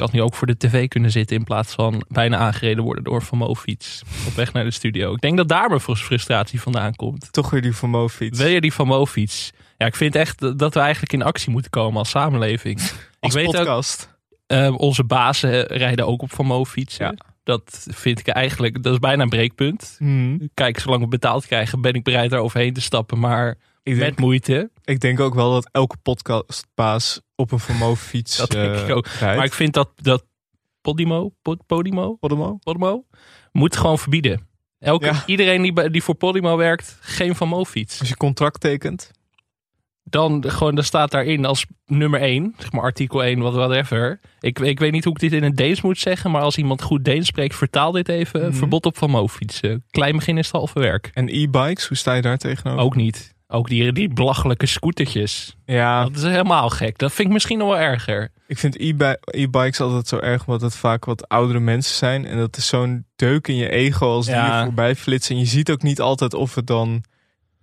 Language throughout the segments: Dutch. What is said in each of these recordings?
Ik had nu ook voor de tv kunnen zitten in plaats van bijna aangereden worden door Van fiets op weg naar de studio. Ik denk dat daar mijn frustratie vandaan komt. Toch weer die Van fiets. Wil je die Van fiets? Ja, ik vind echt dat we eigenlijk in actie moeten komen als samenleving. Als ik weet podcast. Ook, uh, onze bazen rijden ook op Van. Ja. Dat vind ik eigenlijk, dat is bijna een breekpunt. Hmm. Kijk, zolang we betaald krijgen, ben ik bereid daar overheen te stappen. Maar ik met moeite. Ik denk ook wel dat elke podcastbaas op een vermogen fiets dat denk ik ook. Rijdt. Maar ik vind dat, dat Podimo, Pod, Podimo, Podimo, Podimo moet gewoon verbieden. Elke, ja. Iedereen die, die voor Podimo werkt, geen Van fiets. Als je contract tekent? Dan gewoon, dan staat daarin als nummer 1, zeg maar artikel 1, wat whatever. Ik, ik weet niet hoe ik dit in het Deens moet zeggen, maar als iemand goed Deens spreekt, vertaal dit even. Mhm. Verbod op Van fietsen. Klein begin is het halve werk. En e-bikes, hoe sta je daar tegenover? Ook niet. Ook die, die belachelijke scootertjes. Ja. Dat is helemaal gek. Dat vind ik misschien nog wel erger. Ik vind e-bikes altijd zo erg, omdat het vaak wat oudere mensen zijn. En dat is zo'n deuk in je ego als die Ja. je voorbij flitsen. En je ziet ook niet altijd of het dan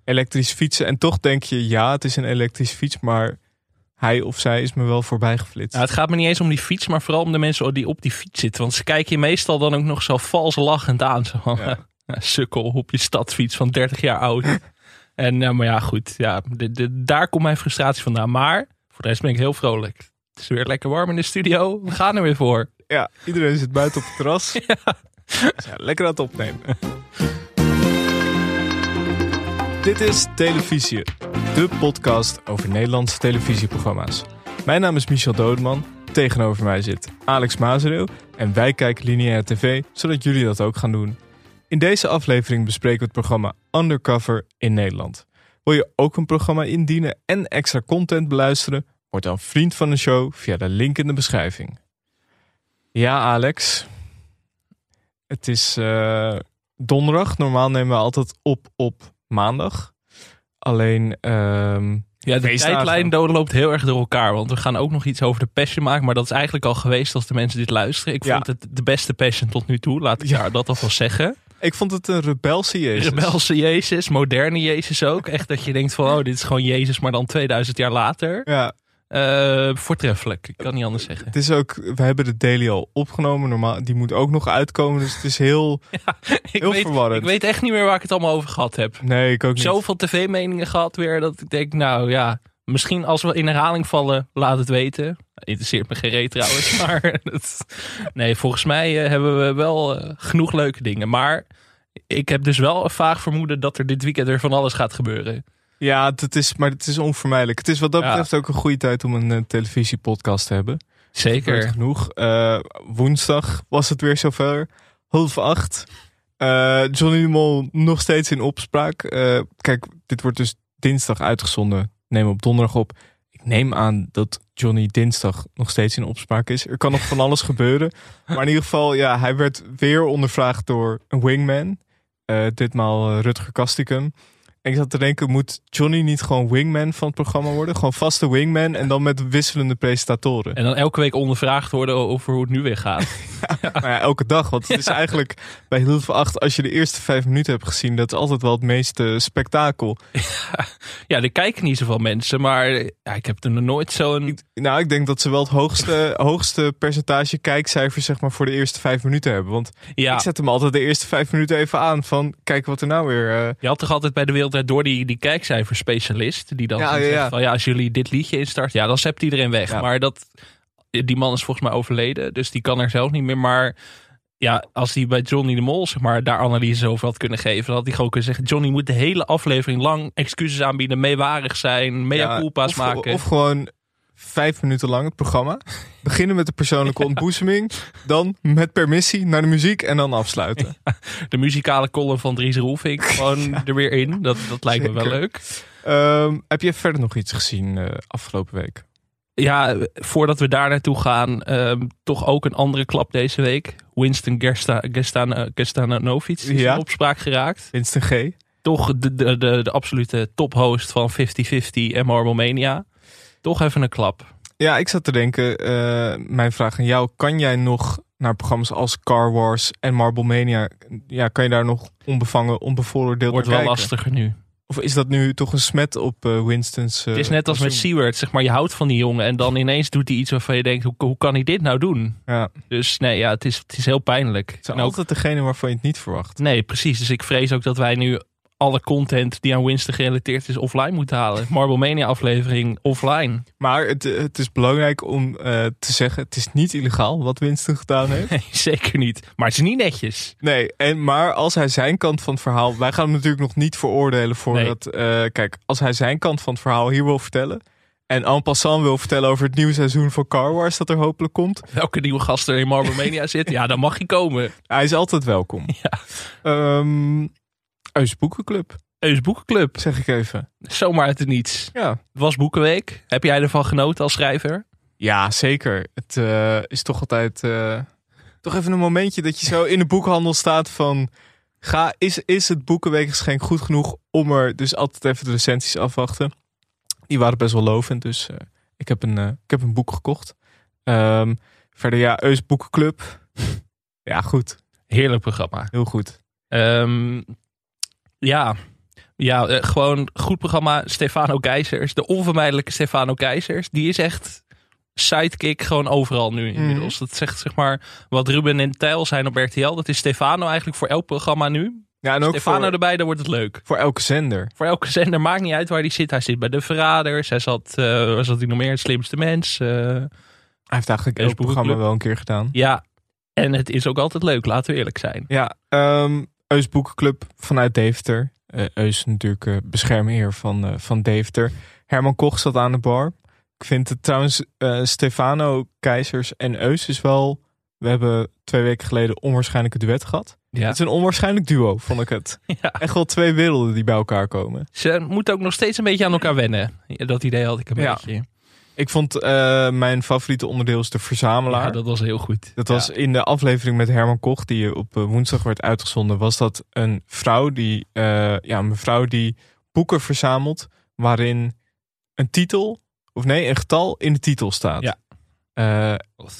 elektrisch fietsen. En toch denk je, ja, het is een elektrisch fiets, maar hij of zij is me wel voorbij geflitst. Nou, het gaat me niet eens om die fiets, maar vooral om de mensen die op die fiets zitten. Want ze kijken je meestal dan ook nog zo vals lachend aan. Zo van, Ja. sukkel op je stadfiets van 30 jaar oud. en nou, maar ja, goed. Ja, de, de- daar komt mijn frustratie vandaan. Maar voor de rest ben ik heel vrolijk. Het is weer lekker warm in de studio. We gaan er weer voor. Ja, iedereen zit buiten op het terras. Dus ja, lekker aan het opnemen. Dit is Televisie, de podcast over Nederlandse televisieprogramma's. Mijn naam is Michel Dodeman. Tegenover mij zit Alex Mazereel. En wij kijken lineaire tv, zodat jullie dat ook gaan doen. In deze aflevering bespreken we het programma Undercover in Nederland. Wil je ook een programma indienen en extra content beluisteren? Word dan vriend van de show via de link in de beschrijving. Ja, Alex. Het is eh, donderdag. Normaal nemen we altijd op op maandag. Alleen, ehm, Ja, de tijdlijn loopt heel erg door elkaar. Want we gaan ook nog iets over de Passion maken. Maar dat is eigenlijk al geweest als de mensen dit luisteren. Ik Ja. vond het de beste Passion tot nu toe. Laat ik Ja. daar dat alvast zeggen. Ik vond het een rebelse Jezus. Rebelse Jezus, moderne Jezus ook. Echt dat je denkt van, oh, dit is gewoon Jezus, maar dan 2000 jaar later. Ja, Eh, voortreffelijk, ik kan niet anders zeggen. het is ook, we hebben de daily al opgenomen. Normaal, die moet ook nog uitkomen. Dus het is heel, ik, heel weet, verwarrend. ik weet echt niet meer waar ik het allemaal over gehad heb. nee, ik ook niet. Zoveel tv-meningen gehad weer, dat ik denk, nou ja, misschien als we in herhaling vallen, laat het weten. Interesseert me geen reet trouwens, maar dat, nee, volgens mij eh, hebben we wel eh, genoeg leuke dingen. Maar ik heb dus wel een vaag vermoeden dat er dit weekend weer van alles gaat gebeuren. Ja, het is, maar het is onvermijdelijk. Het is wat dat Ja. betreft ook een goede tijd om een eh, televisiepodcast te hebben. Zeker. genoeg. Woensdag was het weer zover. Half acht. Johnny Mol nog steeds in opspraak. Kijk, dit wordt dus dinsdag uitgezonden. Neem op donderdag op. Ik neem aan dat Johnny dinsdag nog steeds in opspraak is. Er kan nog van alles gebeuren. Maar in ieder geval, ja, hij werd weer ondervraagd door een wingman. Eh, ditmaal eh, Rutger Kastikum. En ik zat te denken, moet Johnny niet gewoon wingman van het programma worden? Gewoon vaste wingman en dan met wisselende presentatoren. En dan elke week ondervraagd worden over hoe het nu weer gaat. Nou ja, elke dag. Want het is eigenlijk bij Hilde van 8, als je de eerste vijf minuten hebt gezien, dat is altijd wel het meeste spektakel. Ja, er kijken niet zoveel mensen, maar ja, ik heb er nog nooit zo'n... Nou, ik denk dat ze wel het hoogste, hoogste percentage kijkcijfers zeg maar, voor de eerste vijf minuten hebben. Want Ja, ik zet hem altijd de eerste vijf minuten even aan van, kijk wat er nou weer... eh, je had toch altijd bij de Wereld Door die, die kijkcijferspecialist. Die dan Ja, zegt ja. van ja, als jullie dit liedje instart, ja, dan zept iedereen weg. Ja. Maar dat, die man is volgens mij overleden, dus die kan er zelf niet meer. Maar ja, als hij bij Johnny de Mol zeg maar, daar analyses over had kunnen geven, dan had hij gewoon kunnen zeggen: Johnny moet de hele aflevering lang excuses aanbieden, meewarig zijn, mea culpa's maken. Of gewoon vijf minuten lang het programma. Beginnen met de persoonlijke ontboezeming. Dan met permissie naar de muziek en dan afsluiten. de muzikale column van Dries Roelvink gewoon er weer in. Dat, dat lijkt me wel leuk. Ehm, heb je verder nog iets gezien eh, afgelopen week? Ja, voordat we daar naartoe gaan, ehm, toch ook een andere klap deze week. Winston Gersta, Gerstana, Gerstanovic is Ja. in opspraak geraakt. Winston G. Toch de, de, de, de absolute tophost van 50-50 en Marble Mania. Toch even een klap. Ja, ik zat te denken, eh, mijn vraag aan jou. Kan jij nog naar programma's als Car Wars en Marble Mania... Ja, kan je daar nog onbevangen, onbevooroordeeld Wordt wel kijken? lastiger nu. Of is dat nu toch een smet op uh, Winston's... het is net als met Seward, zeg maar. Je houdt van die jongen en dan ineens doet hij iets waarvan je denkt... hoe, hoe kan hij dit nou doen? Ja. Dus nee, ja, het is, het is heel pijnlijk. Het is altijd degene waarvan je het niet verwacht. Nee, precies. Dus ik vrees ook dat wij nu alle content die aan Winston gerelateerd is offline moeten halen. Marble Mania aflevering offline. Maar het, het is belangrijk om uh, te zeggen, het is niet illegaal wat Winston gedaan heeft. Nee, zeker niet. Maar het is niet netjes. Nee, en, maar als hij zijn kant van het verhaal... Wij gaan hem natuurlijk nog niet veroordelen voordat... Nee. Uh, kijk, als hij zijn kant van het verhaal hier wil vertellen... En en passant wil vertellen over het nieuwe seizoen van Car Wars dat er hopelijk komt. Welke nieuwe gast er in Marble Mania zit, ja, dan mag hij komen. Hij is altijd welkom. Ja. Um, Eus Boekenclub. Eus Boekenclub. Zeg ik even. Zomaar uit het niets. Ja. Het was Boekenweek. Heb jij ervan genoten als schrijver? Ja, zeker. Het uh, is toch altijd... Uh, toch even een momentje dat je zo in de boekhandel staat van... Ga, is, is het Boekenweekgeschenk goed genoeg om er dus altijd even de recensies afwachten? Die waren best wel lovend, dus uh, ik, heb een, ik heb een boek gekocht. Um, verder ja, Eus Boekenclub. ja, goed. Heerlijk programma. Heel goed. Um, ja, ja uh, gewoon goed programma. Stefano Keizers, de onvermijdelijke Stefano Keizers. Die is echt sidekick gewoon overal nu inmiddels. Mm. Dat zegt zeg maar wat Ruben en Tijl zijn op RTL. Dat is Stefano eigenlijk voor elk programma nu. Ja, en ook Stefano voor, erbij, dan wordt het leuk. Voor elke zender. Voor elke zender, maakt niet uit waar hij zit. Hij zit bij De Verraders. Hij zat, uh, waar zat hij nog meer? Het slimste mens. Uh, hij heeft eigenlijk elk programma wel een keer gedaan. Ja, en het is ook altijd leuk, laten we eerlijk zijn. Ja, um, Eus Boekenclub vanuit Deventer. Uh, Eus natuurlijk uh, beschermheer van, uh, van Deventer. Herman Koch zat aan de bar. Ik vind het trouwens, Stefano Keizers en Eus is wel... We hebben twee weken geleden onwaarschijnlijke duet gehad. Ja. Het is een onwaarschijnlijk duo, vond ik het. Ja. Echt wel twee werelden die bij elkaar komen. Ze moeten ook nog steeds een beetje aan elkaar wennen. Dat idee had ik een ja. beetje. Ik vond uh, mijn favoriete onderdeel is de verzamelaar. Ja, dat was heel goed. Dat was in de aflevering met Herman Koch, die op woensdag werd uitgezonden, was dat een vrouw die, uh, ja, een mevrouw die boeken verzamelt waarin een titel, of nee, een getal in de titel staat. Ja. Uh,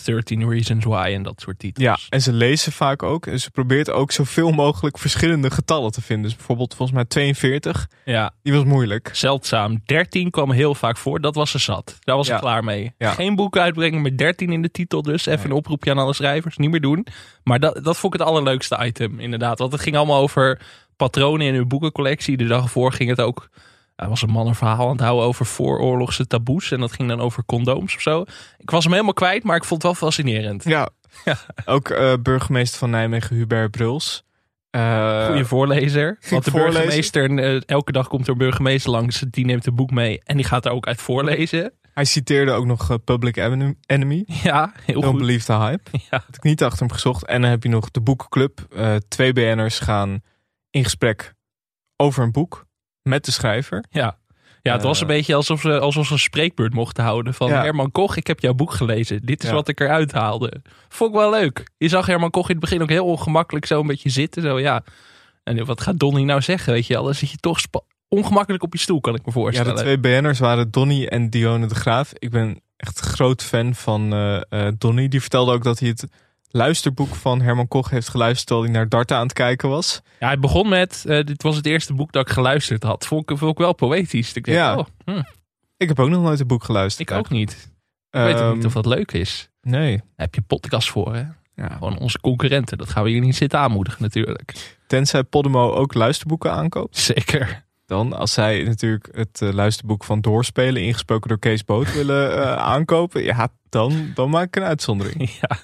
13 Reasons Why en dat soort titels. Ja, en ze lezen vaak ook. En ze probeert ook zoveel mogelijk verschillende getallen te vinden. Dus bijvoorbeeld volgens mij 42. Ja. Die was moeilijk. Zeldzaam. 13 kwam heel vaak voor. Dat was ze zat. Daar was Ja. ze klaar mee. Ja. Geen boeken uitbrengen met 13 in de titel dus. Even Nee. een oproepje aan alle schrijvers. Niet meer doen. Maar dat, dat vond ik het allerleukste item inderdaad. Want het ging allemaal over patronen in hun boekencollectie. De dag ervoor ging het ook... Er was een man een verhaal aan het houden over vooroorlogse taboes. En dat ging dan over condooms of zo. Ik was hem helemaal kwijt, maar ik vond het wel fascinerend. Ja. Ja. Ook eh, burgemeester van Nijmegen, Hubert Bruls. Eh, Goede voorlezer. Want de voorlezen. burgemeester, eh, elke dag komt er een burgemeester langs. Die neemt een boek mee en die gaat er ook uit voorlezen. Hij citeerde ook nog Public Enemy-. Ja, heel Don't goed. Believe the Hype. Ja. Had ik niet achter hem gezocht. En dan heb je nog de boekenclub. Twee BN'ers gaan in gesprek over een boek met de schrijver. Ja. Ja, het was Eh. een beetje alsof ze, alsof ze een spreekbeurt mochten houden. Van Ja. Herman Koch, ik heb jouw boek gelezen. Dit is Ja. wat ik eruit haalde. Vond ik wel leuk. Je zag Herman Koch in het begin ook heel ongemakkelijk zo een beetje zitten. Zo ja. En wat gaat Donnie nou zeggen? Weet je wel, dan zit je toch ongemakkelijk op je stoel, kan ik me Ja, voorstellen. de twee BN'ers waren Donny en Dione de Graaf. Ik ben echt groot fan van eh, Donny. Die vertelde ook dat hij het luisterboek van Herman Koch heeft geluisterd terwijl hij naar Darten aan het kijken was. Ja, hij begon met, eh, dit was het eerste boek dat ik geluisterd had. Vond ik, vond ik wel poëtisch. Ik denk, Ja. oh, hm, Ik heb ook nog nooit een boek geluisterd. ik ook niet. Ik weet ook Ehm, niet of dat leuk is. Nee. Daar heb je podcast voor, hè? Ja. Gewoon onze concurrenten. Dat gaan we hier niet zitten aanmoedigen natuurlijk. Tenzij Podemo ook luisterboeken aankoopt. Zeker. Dan, als zij natuurlijk het eh, luisterboek van Doorspelen, ingesproken door Kees Boot, willen eh, aankopen, ja, dan, dan maak ik een uitzondering. Ja.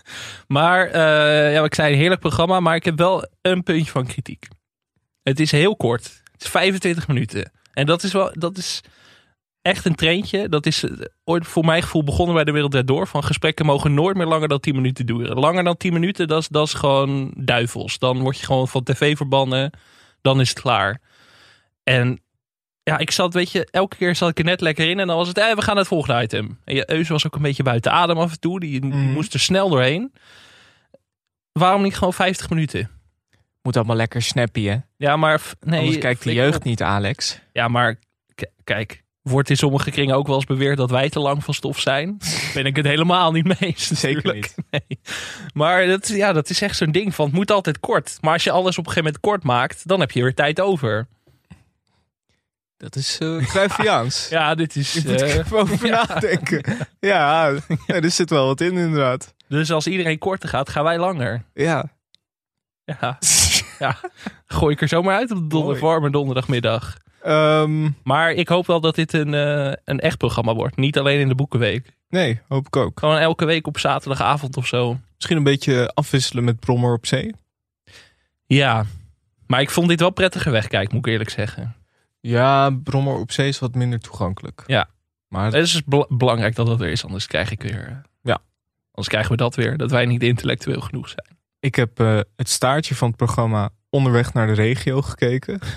Maar, eh, ja, ik zei een heerlijk programma, maar ik heb wel een puntje van kritiek. Het is heel kort. Het is 25 minuten. En dat is wel, dat is echt een treintje. Dat is eh, ooit voor mijn gevoel begonnen bij de Wereld Door. Van gesprekken mogen nooit meer langer dan 10 minuten duren. Langer dan 10 minuten, dat is, dat is gewoon duivels. Dan word je gewoon van tv verbannen. Dan is het klaar. En ja, ik zat, weet je, elke keer zat ik er net lekker in. En dan was het, eh, we gaan naar het volgende item. En je Eus was ook een beetje buiten adem af en toe. Die, die Mhm. moest er snel doorheen. Waarom niet gewoon 50 minuten? Moet allemaal lekker snappy, hè? Ja, maar nee. Anders kijkt de jeugd op. niet, Alex. Ja, maar kijk, wordt in sommige kringen ook wel eens beweerd dat wij te lang van stof zijn. ben ik het helemaal niet mee eens. Zeker natuurlijk. Nee. Maar dat, ja, dat is echt zo'n ding van het moet altijd kort. Maar als je alles op een gegeven moment kort maakt, dan heb je weer tijd over. Dat is uh, Cruyffiaans. Ja, dit is... Je moet er eh, even over nadenken. Ja, ja, er zit wel wat in inderdaad. dus als iedereen korter gaat, gaan wij langer. Ja. Ja, ja. gooi ik er zomaar uit op de donder, warme donderdagmiddag. Ehm, Maar ik hoop wel dat dit een, eh, een echt programma wordt. Niet alleen in de boekenweek. nee, hoop ik ook. Gewoon elke week op zaterdagavond of zo. Misschien een beetje afwisselen met Brommer op zee. Ja, maar ik vond dit wel prettiger wegkijken, moet ik eerlijk zeggen. Ja, Brommer op zee is wat minder toegankelijk. Ja. Maar Het is bel- belangrijk dat dat er is, anders krijg ik weer... eh, Ja. Anders krijgen we dat weer, dat wij niet intellectueel genoeg zijn. ik heb eh, het staartje van het programma Onderweg naar de regio gekeken.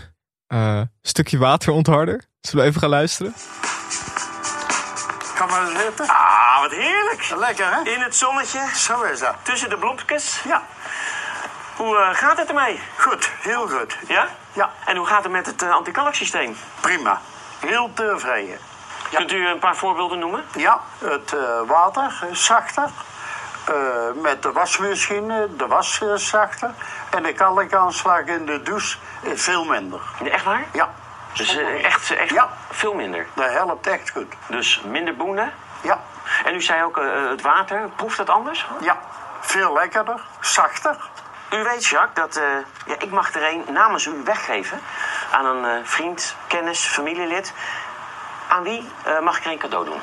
Eh, stukje waterontharder. Zullen we even gaan luisteren? Kan maar eens zitten. Ah, wat heerlijk. Lekker, hè? In het zonnetje, Zo is dat. tussen de bloempjes. Ja, Hoe eh, gaat het ermee? goed. Heel goed. Ja? Ja, En hoe gaat het met het uh, antikalksysteem? prima. Heel tevreden. Kunt u een paar voorbeelden noemen? Ja, het eh, water is zachter. Eh, met de wasmachine, de was zachter. En de kalkaanslag in de douche is veel minder. Echt waar? Ja, Dus eh, echt, echt Ja. veel minder. dat helpt echt goed. Dus minder boenen. Ja, En u zei ook eh, het water. Proeft dat anders? ja. Veel lekkerder, zachter. U weet, Jacques, dat eh, ja, ik mag er een namens u weggeven aan een eh, vriend, kennis, familielid. Aan wie eh, mag ik er een cadeau doen?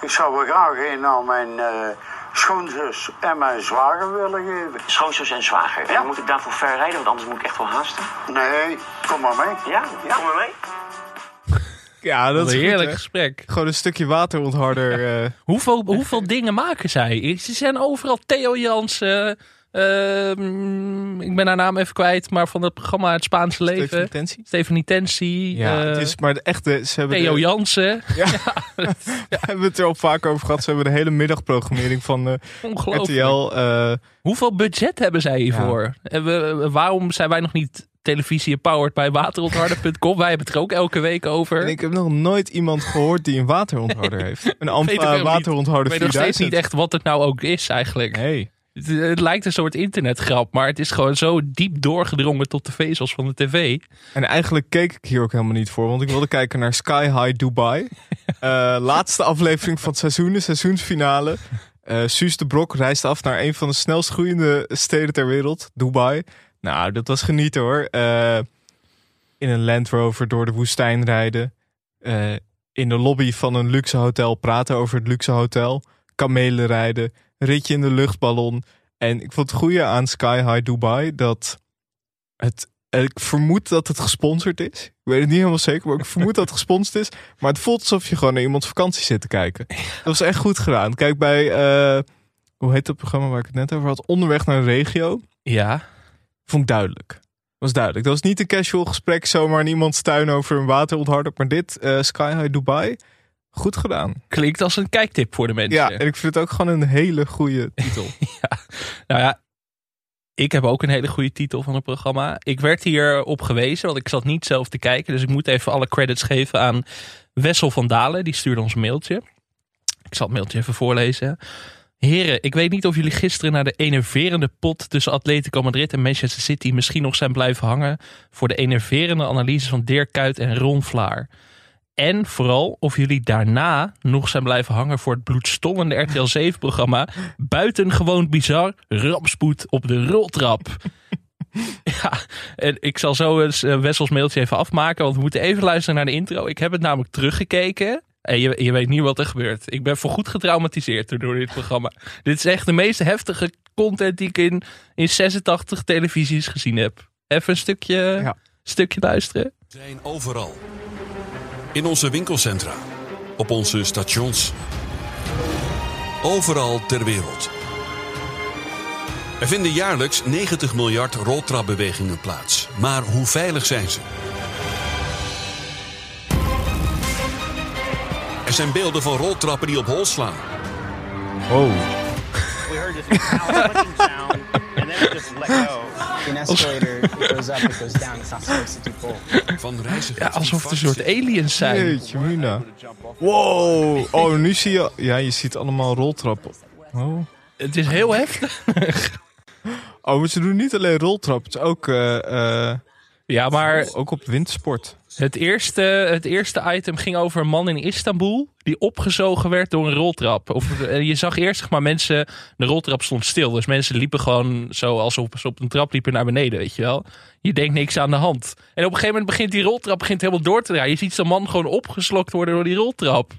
Ik zou wel graag een aan mijn eh, schoonzus en mijn zwager willen geven. Schoonzus en zwager. Ja. En moet ik daarvoor ver rijden, want anders moet ik echt wel haasten. Nee, kom maar mee. Ja? Ja. Kom maar mee. Ja, dat is een heerlijk gesprek. Gewoon een stukje waterontharder. eh Hoeveel, hoeveel dingen maken zij? Ze zijn overal Theo Jansen. Ehm, ik ben haar naam even kwijt, maar van het programma Het Spaanse Leven. Intentie. Stephanie Tensi. Ja, eh, het is maar de echte. Ze hebben, Theo de- Jansen. Ja. we hebben het er al vaak over gehad. Ze hebben de hele middagprogrammering van eh Ongelooflijk. RTL. eh, Hoeveel budget hebben zij hiervoor? En we- waarom zijn wij nog niet televisie empowered bij waterontharder.com? wij hebben het er ook elke week over. en ik heb nog nooit iemand gehoord die een waterontharder heeft. Een niet. waterontharder ik weet nog steeds 4000. niet echt wat het nou ook is eigenlijk. Nee. Het, het lijkt een soort internetgrap, maar het is gewoon zo diep doorgedrongen tot de vezels van de tv. En eigenlijk keek ik hier ook helemaal niet voor, want ik wilde kijken naar Sky High Dubai. Eh, laatste aflevering van het seizoen, de seizoensfinale. Eh Suus de Brok reist af naar een van de snelst groeiende steden ter wereld, Dubai. Nou, dat was genieten hoor. Eh, in een Land Rover door de woestijn rijden. In de lobby van een luxe hotel praten over het luxe hotel. Kamelen rijden. Ritje in de luchtballon. En ik vond het goede aan Sky High Dubai dat het en ik vermoed dat het gesponsord is. Ik weet het niet helemaal zeker, maar ik vermoed dat het gesponsord is. Maar het voelt alsof je gewoon naar iemands vakantie zit te kijken. Dat was echt goed gedaan. Kijk bij, eh, hoe heet dat programma waar ik het net over had? Onderweg naar de regio. Ja, Vond ik duidelijk. Was duidelijk. Dat was niet een casual gesprek zomaar in iemands tuin over een waterontharder. Maar dit, eh, Sky High Dubai, goed gedaan. klinkt als een kijktip voor de mensen. Ja, en ik vind het ook gewoon een hele goede titel. Nou ja, ik heb ook een hele goede titel van het programma. Ik werd hier op gewezen, want ik zat niet zelf te kijken. Dus ik moet even alle credits geven aan Wessel van Dalen. Die stuurde ons een mailtje. Ik zal het mailtje even voorlezen. Heren, ik weet niet of jullie gisteren naar de enerverende pot tussen Atletico Madrid en Manchester City misschien nog zijn blijven hangen voor de enerverende analyses van Dirk Kuyt en Ron Vlaar. En vooral of jullie daarna nog zijn blijven hangen voor het bloedstollende RTL 7-programma Buitengewoon Bizar, Rampspoed op de roltrap. ja, en ik zal zo eens eh, Wessels mailtje even afmaken, want we moeten even luisteren naar de intro. Ik heb het namelijk teruggekeken. En je, je weet niet wat er gebeurt. Ik ben voorgoed getraumatiseerd door dit programma. Dit is echt de meest heftige content die ik in, in 86 televisies gezien heb. Even een stukje, Ja. stukje luisteren. zijn overal. In onze winkelcentra, op onze stations. Overal ter wereld. Er vinden jaarlijks 90 miljard roltrapbewegingen plaats. Maar hoe veilig zijn ze? Er zijn beelden van roltrappen die op hol slaan. Oh, We heard this Van reizigers Ja, alsof het een soort aliens zijn. jeetje mina. Wow. Oh, nu zie je... Ja, je ziet allemaal roltrappen. Oh. Het is heel heftig. Oh, maar ze doen niet alleen roltrap. Het is ook, eh, eh, Ja, maar ook op windsport. Het eerste, het eerste item ging over een man in Istanbul die opgezogen werd door een roltrap. Of, eh, je zag eerst zeg maar mensen, de roltrap stond stil. Dus mensen liepen gewoon zo alsof ze op een trap liepen naar beneden, weet je wel. Je denkt niks aan de hand. En op een gegeven moment begint die roltrap begint helemaal door te draaien. Je ziet zo'n man gewoon opgeslokt worden door die roltrap.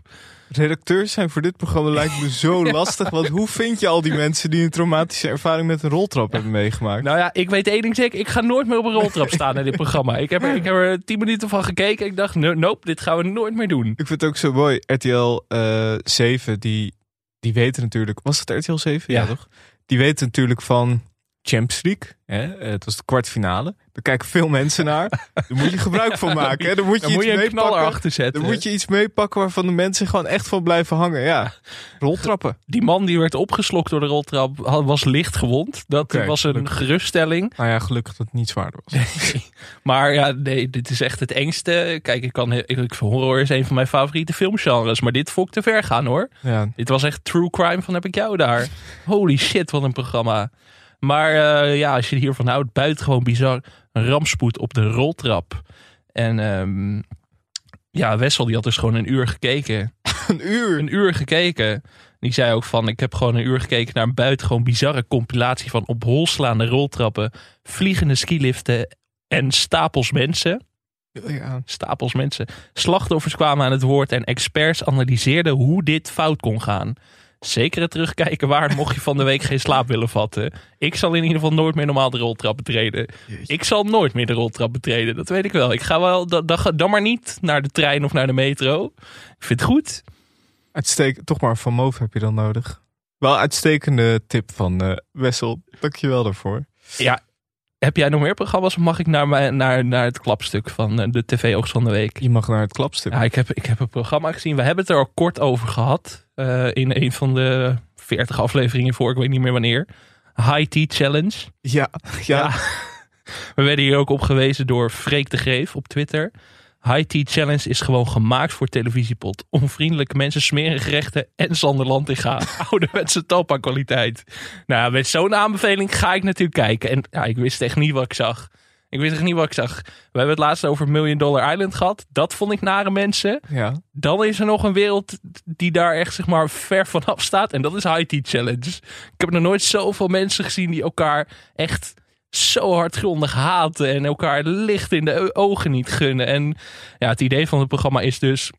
Redacteurs zijn voor dit programma lijkt me zo lastig. Want hoe vind je al die mensen die een traumatische ervaring met een roltrap hebben meegemaakt? Nou ja, ik weet één ding zeker. Ik ga nooit meer op een roltrap staan in dit programma. Ik heb, er, ik heb er tien minuten van gekeken. Ik dacht, no- nope, dit gaan we nooit meer doen. Ik vind het ook zo mooi. RTL eh 7, die, die weten natuurlijk... Was het RTL 7? Ja, Ja. toch? Die weten natuurlijk van Champions League. Hè? Eh, Het was de kwartfinale. Daar kijken veel mensen naar. Daar moet je gebruik van maken. Hè? Dan moet je, Dan moet je iets een knaller meepakken. achter zetten. Dan moet je iets meepakken waarvan de mensen gewoon echt van blijven hangen. Ja, roltrappen. Die man die werd opgeslokt door de roltrap was licht gewond. Dat was een gelukkig. geruststelling. Nou ja, gelukkig dat het niet zwaarder was. Maar ja, nee, dit is echt het engste. Kijk, ik kan, ik- horror is een van mijn favoriete filmgenres. Maar dit vond ik te ver gaan hoor. Ja, Dit was echt true crime van heb ik jou daar. Holy shit, wat een programma. Maar eh, ja, als je hiervan houdt, buitengewoon bizar. Een rampspoed op de roltrap. En ehm, ja, Wessel die had dus gewoon een uur gekeken. een uur. Een uur gekeken. Die zei ook van, ik heb gewoon een uur gekeken naar een buitengewoon bizarre compilatie van op hol slaande roltrappen, vliegende skiliften en stapels mensen. Ja. Stapels mensen. Slachtoffers kwamen aan het woord en experts analyseerden hoe dit fout kon gaan. Zeker het terugkijken waar mocht je van de week geen slaap willen vatten. Ik zal in ieder geval nooit meer normaal de roltrap betreden. Ik zal nooit meer de roltrap betreden, dat weet ik wel. Ik ga wel, dan, dan, dan maar niet naar de trein of naar de metro. Ik vind het goed. Uitstek, toch maar van Moof heb je dan nodig. Wel uitstekende tip van eh, Wessel. Dankjewel daarvoor. Ja, heb jij nog meer programma's of mag ik naar, mijn, naar, naar het klapstuk van eh, de TV-oogst van de week? Je mag naar het klapstuk. Ja, ik heb, ik heb een programma gezien. We hebben het er al kort over gehad. Eh, in een van de 40 afleveringen voor, ik weet niet meer wanneer. High Tea Challenge. Ja, ja. We werden hier ook op gewezen door Freek de Greef op Twitter. High Tea Challenge is gewoon gemaakt voor televisiepot. Onvriendelijke mensen, smerige gerechten en Sander Lantinga. Ouderwetse tapa kwaliteit. Nou, met zo'n aanbeveling ga ik natuurlijk kijken. En ja, ik wist echt niet wat ik zag. Ik wist echt niet wat ik zag. We hebben het laatst over Million Dollar Island gehad. Dat vond ik nare mensen. ja. Dan is er nog een wereld die daar echt zeg maar ver vanaf staat. En dat is High Tea Challenge. Ik heb nog nooit zoveel mensen gezien die elkaar echt zo hardgrondig haten. En elkaar licht in de ogen niet gunnen. En ja, het idee van het programma is dus...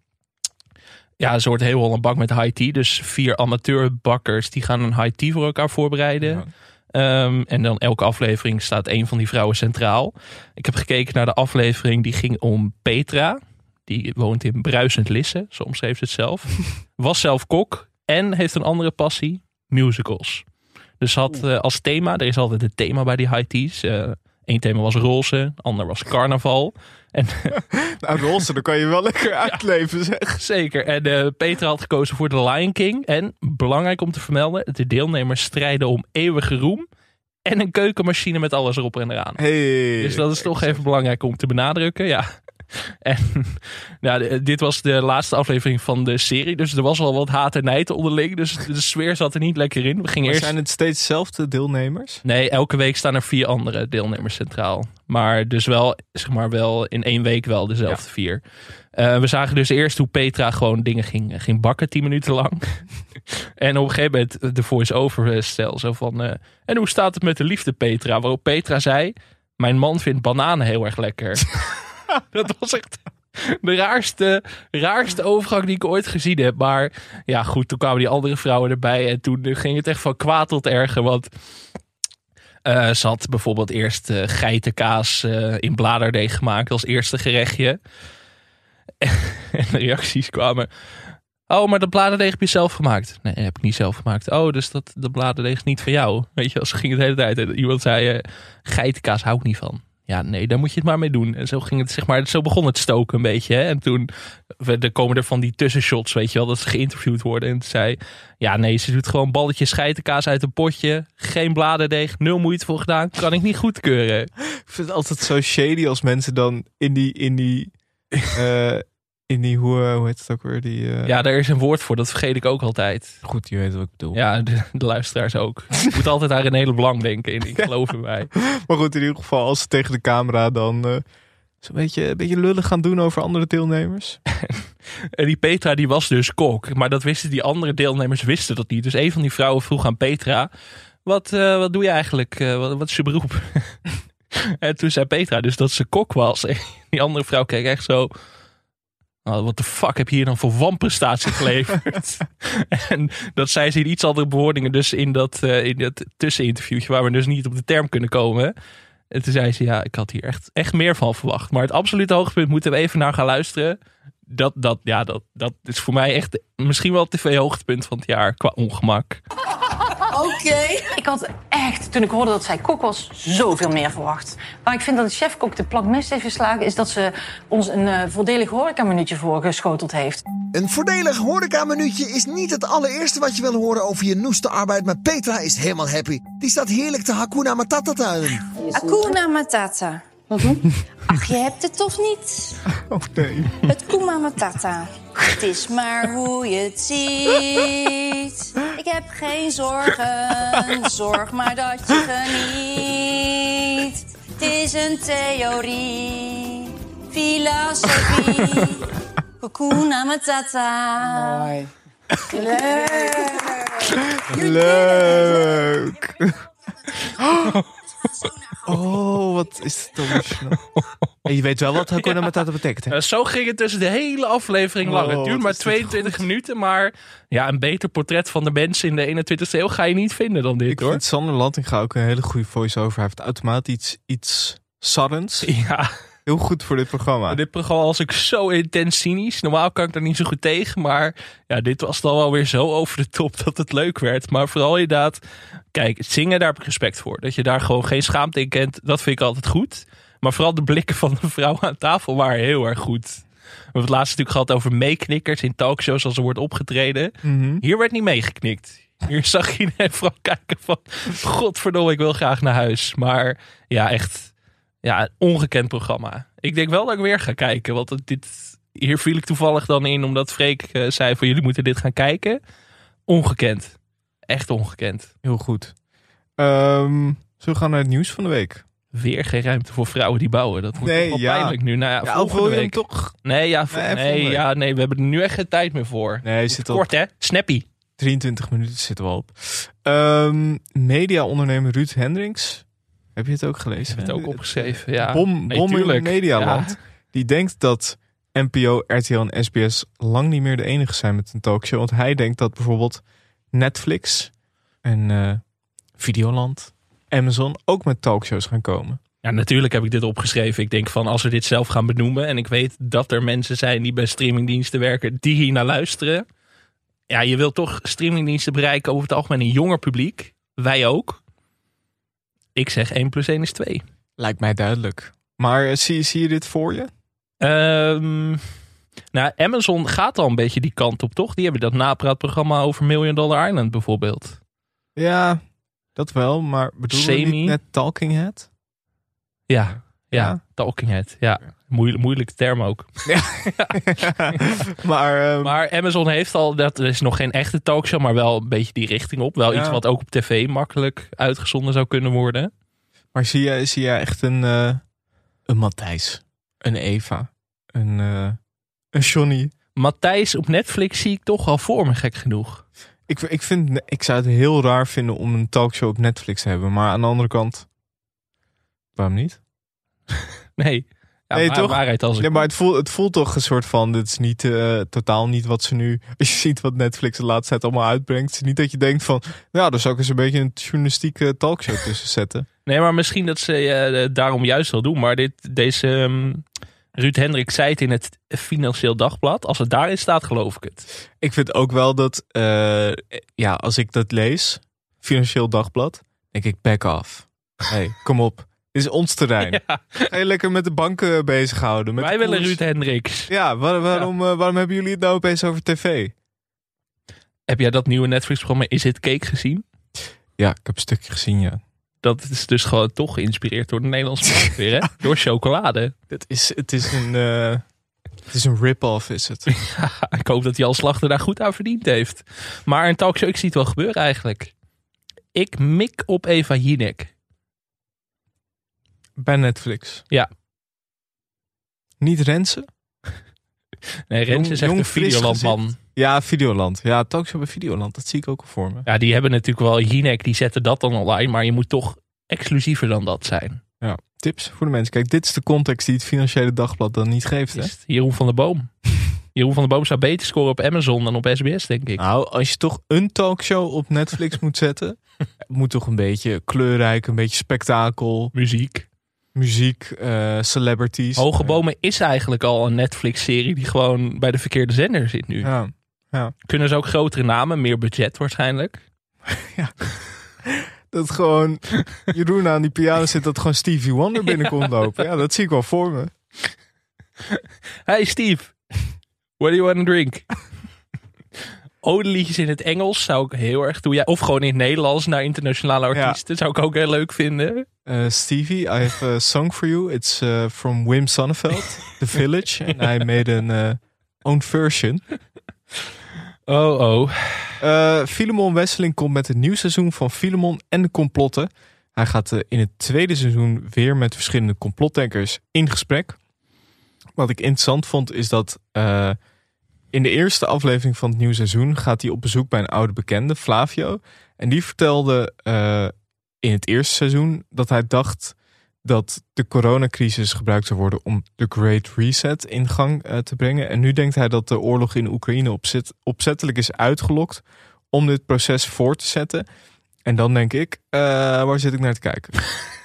Ja, een soort heel Holland bak met high tea. Dus vier amateurbakkers die gaan een high tea voor elkaar voorbereiden. Ja. Ehm, en dan elke aflevering staat een van die vrouwen centraal. Ik heb gekeken naar de aflevering die ging om Petra. Die woont in Bruisend Lisse, zo omschreef ze het zelf. Was zelf kok en heeft een andere passie, musicals. Dus had eh, als thema, er is altijd een thema bij die high teas. Eh Eén thema was roze, ander was carnaval. En Nou, Rolse, dan kan je wel lekker uitleven, zeg. zeker. En eh, Petra had gekozen voor The Lion King. En belangrijk om te vermelden, de deelnemers strijden om eeuwige roem. En een keukenmachine met alles erop en eraan. Hey. Dus dat is toch even belangrijk om te benadrukken. Ja. En nou, de- dit was de laatste aflevering van de serie. Dus er was al wat haat en nijd onderling. Dus de sfeer zat er niet lekker in. We gingen Maar eerst... zijn het steeds dezelfde deelnemers? Nee, elke week staan er vier andere deelnemers centraal. Maar dus wel, zeg maar wel in één week wel dezelfde vier. Eh, we zagen dus eerst hoe Petra gewoon dingen ging, ging bakken tien minuten lang. en op een gegeven moment de voice-over stel zo van... eh, en hoe staat het met de liefde Petra? Waarop Petra zei... Mijn man vindt bananen heel erg lekker. dat was echt de raarste, raarste overgang die ik ooit gezien heb. Maar ja, goed, toen kwamen die andere vrouwen erbij. En toen ging het echt van kwaad tot erger. Want eh, ze had bijvoorbeeld eerst eh, geitenkaas eh, in bladerdeeg gemaakt als eerste gerechtje. en de reacties kwamen. Oh, maar dat bladerdeeg heb je zelf gemaakt. Nee, heb ik niet zelf gemaakt. Oh, dus dat, dat bladerdeeg is niet van jou. Weet je, als ging het de hele tijd. En iemand zei, geitenkaas hou ik niet van. Ja, nee, daar moet je het maar mee doen. En zo ging het, zeg maar, zo begon het stoken een beetje. Hè? En toen er komen er van die tussenshots, weet je wel, dat ze geïnterviewd worden. En toen zei, ja, nee, ze doet gewoon balletjes geitenkaas uit een potje. Geen bladerdeeg, nul moeite voor gedaan. Kan ik niet goedkeuren. Ik vind het altijd zo shady als mensen dan in die, in die, eh, in die, hoe, eh, hoe heet het ook weer? Die, eh, Ja, daar is een woord voor, dat vergeet ik ook altijd. Goed, je weet wat ik bedoel. Ja, de, de luisteraars ook. Je moet altijd aan René Leblanc denken. En ik geloof in mij. Maar goed, in ieder geval, als ze tegen de camera dan... eh, Zo'n beetje, een beetje lullig gaan doen over andere deelnemers. En die Petra die was dus kok. Maar dat wisten die andere deelnemers wisten dat niet. Dus een van die vrouwen vroeg aan Petra. Wat, eh, wat doe je eigenlijk? Eh, wat, wat is je beroep? en toen zei Petra dus dat ze kok was. En die andere vrouw keek echt zo... "Oh, Wat de fuck heb je hier dan voor wanprestatie geleverd? en dat zei ze in iets andere bewoordingen. Dus in dat, eh, in dat tusseninterviewtje waar we dus niet op de term kunnen komen. En toen zei ze, ja, ik had hier echt, echt meer van verwacht. Maar het absolute hoogtepunt moeten we even naar gaan luisteren. Dat, dat, ja, dat, dat is voor mij echt misschien wel het tv-hoogtepunt van het jaar qua ongemak. Ik had echt, toen ik hoorde dat zij kok was, zoveel meer verwacht. Waar ik vind dat de chefkok de plank mis heeft geslagen... is dat ze ons een eh, voordelig horecaminuutje voorgeschoteld heeft. Een voordelig horecamenuutje is niet het allereerste wat je wil horen over je noeste arbeid, maar Petra is helemaal happy. Die staat heerlijk te Hakuna Matata tuinen. Hakuna Matata. Ach, je hebt het toch niet? Oh nee. Het Kuma Matata. Het is maar hoe je het ziet. Ik heb geen zorgen, zorg maar dat je geniet. Het is een theorie, filosofie. Hakuna Matata. Mooi. Leuk. Oh, wat is het emotional. En je weet wel wat Hakuna Matata betekent, hè? Eh, zo ging het dus de hele aflevering lang. Oh, het duurt wat maar is dit 22 minuten. Maar ja, een beter portret van de mensen in de 21ste eeuw ga je niet vinden dan dit Ik hoor. vind Sander Lantinga ook een hele goede voice-over. Hij heeft automatisch iets, iets sarrends. Ja. Heel goed voor dit programma. Dit programma was ook zo intens cynisch. Normaal kan ik daar niet zo goed tegen. Maar ja, dit was dan wel weer zo over de top dat het leuk werd. Maar vooral inderdaad, kijk, het zingen, daar heb ik respect voor. Dat je daar gewoon geen schaamte in kent, dat vind ik altijd goed. Maar vooral de blikken van de vrouwen aan tafel waren heel erg goed. We hebben het laatst natuurlijk gehad over meeknikkers in talkshows als er wordt opgetreden. Mhm. Hier werd niet meegeknikt. Hier zag iedereen vooral kijken van... Godverdomme, ik wil graag naar huis. Maar ja, echt ja, een ongekend programma. Ik denk wel dat ik weer ga kijken. Want dit, hier viel ik toevallig dan in omdat Freek eh, zei van... jullie moeten dit gaan kijken. Ongekend. Echt ongekend. Heel goed. Ehm zullen we gaan naar het nieuws van de week? Weer geen ruimte voor vrouwen die bouwen. Dat wordt Nee, wel ja. pijnlijk nu. Nou ja, Ja, volgende hem week. toch? Nee, ja, Nee, ja, nee, we hebben er nu echt geen tijd meer voor. Nee, zit Kort hè? Snappy. 23 minuten zitten we op. Ehm Media-ondernemer Ruud Hendricks. Heb je het ook gelezen? Ik heb het ook opgeschreven. Ja. Bom, Nee, bom in. Medialand. Ja. Die denkt dat NPO, RTL en SBS lang niet meer de enige zijn met een talkshow. Want hij denkt dat bijvoorbeeld Netflix en eh, Videoland, Amazon ook met talkshows gaan komen. Ja, natuurlijk heb ik dit opgeschreven. Ik denk van als we dit zelf gaan benoemen. En ik weet dat er mensen zijn die bij streamingdiensten werken. die hier naar luisteren. Ja, je wilt toch streamingdiensten bereiken over het algemeen een jonger publiek. Wij ook. Ik zeg 1 plus 1 is 2. Lijkt mij duidelijk. Maar eh, zie, zie je dit voor je? Ehm, nou, Amazon gaat al een beetje die kant op, toch? Die hebben dat napraatprogramma over Million Dollar Island bijvoorbeeld. Ja, dat wel. Maar bedoel je niet net Talking Head? Ja, ja, Ja. Talking Head. Ja, Moeilijk, moeilijke term ook. maar, ehm, Maar Amazon heeft al, dat is nog geen echte talkshow, maar wel een beetje die richting op. Wel Ja. iets wat ook op tv makkelijk uitgezonden zou kunnen worden. maar zie jij, zie jij echt een, eh, een Matthijs, een Eva, een, eh, een Johnny? Matthijs op Netflix zie ik toch al voor me, gek genoeg. Ik, ik, vind, ik zou het heel raar vinden om een talkshow op Netflix te hebben. Maar aan de andere kant, waarom niet? Nee, ja, Nee, waar- toch? waarheid als ik. Nee, maar het voelt, het voelt toch een soort van, dit is niet, eh, totaal niet wat ze nu, als je ziet wat Netflix de laatste tijd allemaal uitbrengt. Het is niet dat je denkt van, nou, daar zou ik eens een beetje een journalistieke talkshow tussen zetten. Nee, maar misschien dat ze eh, daarom juist wel doen. Maar dit, deze ehm, Ruud Hendrik zei het in het Financieel Dagblad. Als het daarin staat, geloof ik het. Ik vind ook wel dat, eh, ja, als ik dat lees, Financieel Dagblad, denk ik, back off. hey, kom op. Is ons terrein. Ja, Ga je lekker met de banken bezighouden. Met wij willen. Ruud Hendricks. Ja, waar- waarom, eh, waarom hebben jullie het nou opeens over tv? Heb jij dat nieuwe Netflix-programma Is It Cake gezien? Ja, ik heb een stukje gezien, ja. Dat is dus gewoon toch geïnspireerd door de Nederlandse weer, hè? Door chocolade. Het is, het is een, eh, het is een rip-off, is het. ik hoop dat Jan Slachter daar goed aan verdiend heeft. Maar een talkshow, ik zie het wel gebeuren eigenlijk. Ik mik op Eva Jinek. Bij Netflix. Ja. Niet Rensen? Nee, Rens Jong- is echt een Videolandman. Ja, Videoland. Ja, talkshow bij Videoland. Dat zie ik ook al voor me. Ja, die hebben natuurlijk wel Jinek, die zetten dat dan online. Maar je moet toch exclusiever dan dat zijn. Ja, tips voor de mensen. Kijk, dit is de context die het Financiële Dagblad dan niet geeft. Hè? Jeroen van der Boom. Jeroen van der Boom zou beter scoren op Amazon dan op SBS, denk ik. Nou, als je toch een talkshow op Netflix moet zetten, moet toch een beetje kleurrijk, een beetje spektakel, Muziek. Muziek, eh, celebrities. Hoge Bomen is eigenlijk al een Netflix-serie die gewoon bij de verkeerde zender zit nu. Ja, Kunnen ze ook grotere namen, meer budget waarschijnlijk. dat gewoon Jeroen aan die piano zit, dat gewoon Stevie Wonder binnenkomt lopen. Ja, dat zie ik wel voor me. Hey Steve, what do you want to drink? Odeliedjes in het Engels zou ik heel erg doen. Ja, of gewoon in het Nederlands naar internationale artiesten. Zou ik ook heel leuk vinden. Eh, Stevie, I have a song for you. It's eh, from Wim Sonneveld, The Village. En hij made een eh, own version. Oh, oh. Eh Filemon Wesseling komt met het nieuw seizoen van Filemon en de complotten. Hij gaat in het tweede seizoen weer met verschillende complotdenkers in gesprek. Wat ik interessant vond is dat in de eerste aflevering van het nieuwe seizoen gaat hij op bezoek bij een oude bekende, Flavio. En die vertelde eh, in het eerste seizoen dat hij dacht dat de coronacrisis gebruikt zou worden om de Great Reset in gang eh, te brengen. En nu denkt hij dat de oorlog in Oekraïne opzet, opzettelijk is uitgelokt om dit proces voor te zetten. En dan denk ik, eh, waar zit ik naar te kijken?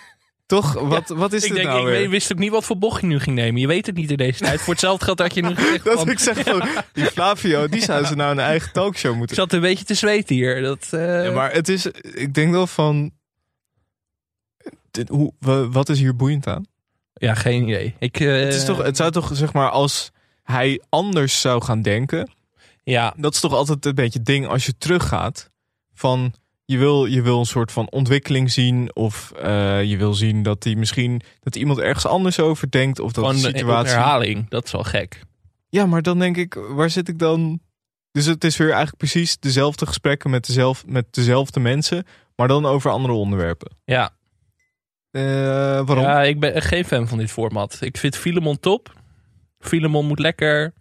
Toch? Wat, wat is ik dit denk, nou ik weer? wist ook niet wat voor bocht je nu ging nemen. Je weet het niet in deze tijd. Voor hetzelfde geld had je nu gezegd Dat van... ik zeg van, die Flavio, die zou ze nou een eigen talkshow Ik moeten. zat een beetje te zweten hier. Dat, eh, Ja, maar het is, ik denk wel van, dit, hoe, wa- wat is hier boeiend aan? ja, geen idee. Ik, eh, Het, is toch, het zou toch, zeg maar, als hij anders zou gaan denken, Ja, dat is toch altijd een beetje het ding als je teruggaat van je wil, je wil een soort van ontwikkeling zien of eh, je wil zien dat hij misschien dat iemand ergens anders over denkt of dat de een situatie. herhaling. Dat is wel gek. Ja, maar dan denk ik, waar zit ik dan? Dus het is weer eigenlijk precies dezelfde gesprekken met, dezelfde, met dezelfde mensen, maar dan over andere onderwerpen. Ja, Eh, waarom? ja, ik ben geen fan van dit format. Ik vind Filemon top. Filemon moet lekker...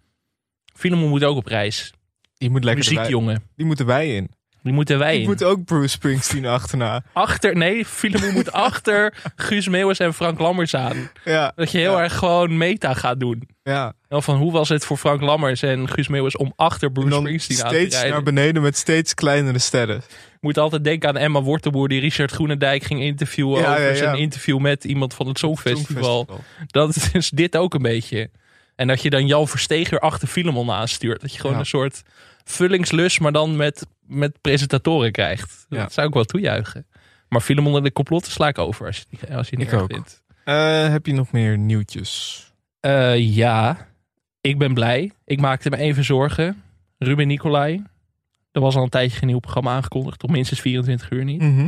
Filemon moet ook op reis. die moet lekker Muziekjongen. Die moeten wij in. Die moeten wij in. moet ook Bruce Springsteen achterna. Achter, nee, Filemon moet achter Guus Meeuwis en Frank Lammers aan. Ja, Dat je heel Ja. erg gewoon meta gaat doen. ja. Wel van hoe was het voor Frank Lammers en Guus Meeuwis om achter En Bruce dan Springsteen aan te steeds rijden. naar beneden met steeds kleinere sterren. moet altijd denken aan Emma Wortelboer die Richard Groenendijk ging interviewen Ja, over ja, ja. zijn interview met iemand van het Songfestival. Dat is dit ook een beetje. En dat je dan Jan Versteger achter Filemon aanstuurt. Dat je gewoon Ja. een soort vullingslus, maar dan met, met presentatoren krijgt. Ja. Dat zou ik wel toejuichen. Maar Filemon en de complotten sla ik over als je, het niet- als je het niet Ik ook. vindt. Eh, heb je nog meer nieuwtjes? Eh, ja, ik ben blij. Ik maakte me even zorgen. Ruben Nicolai. Er was al een tijdje geen nieuw programma aangekondigd. Op minstens 24 uur niet. Mhm.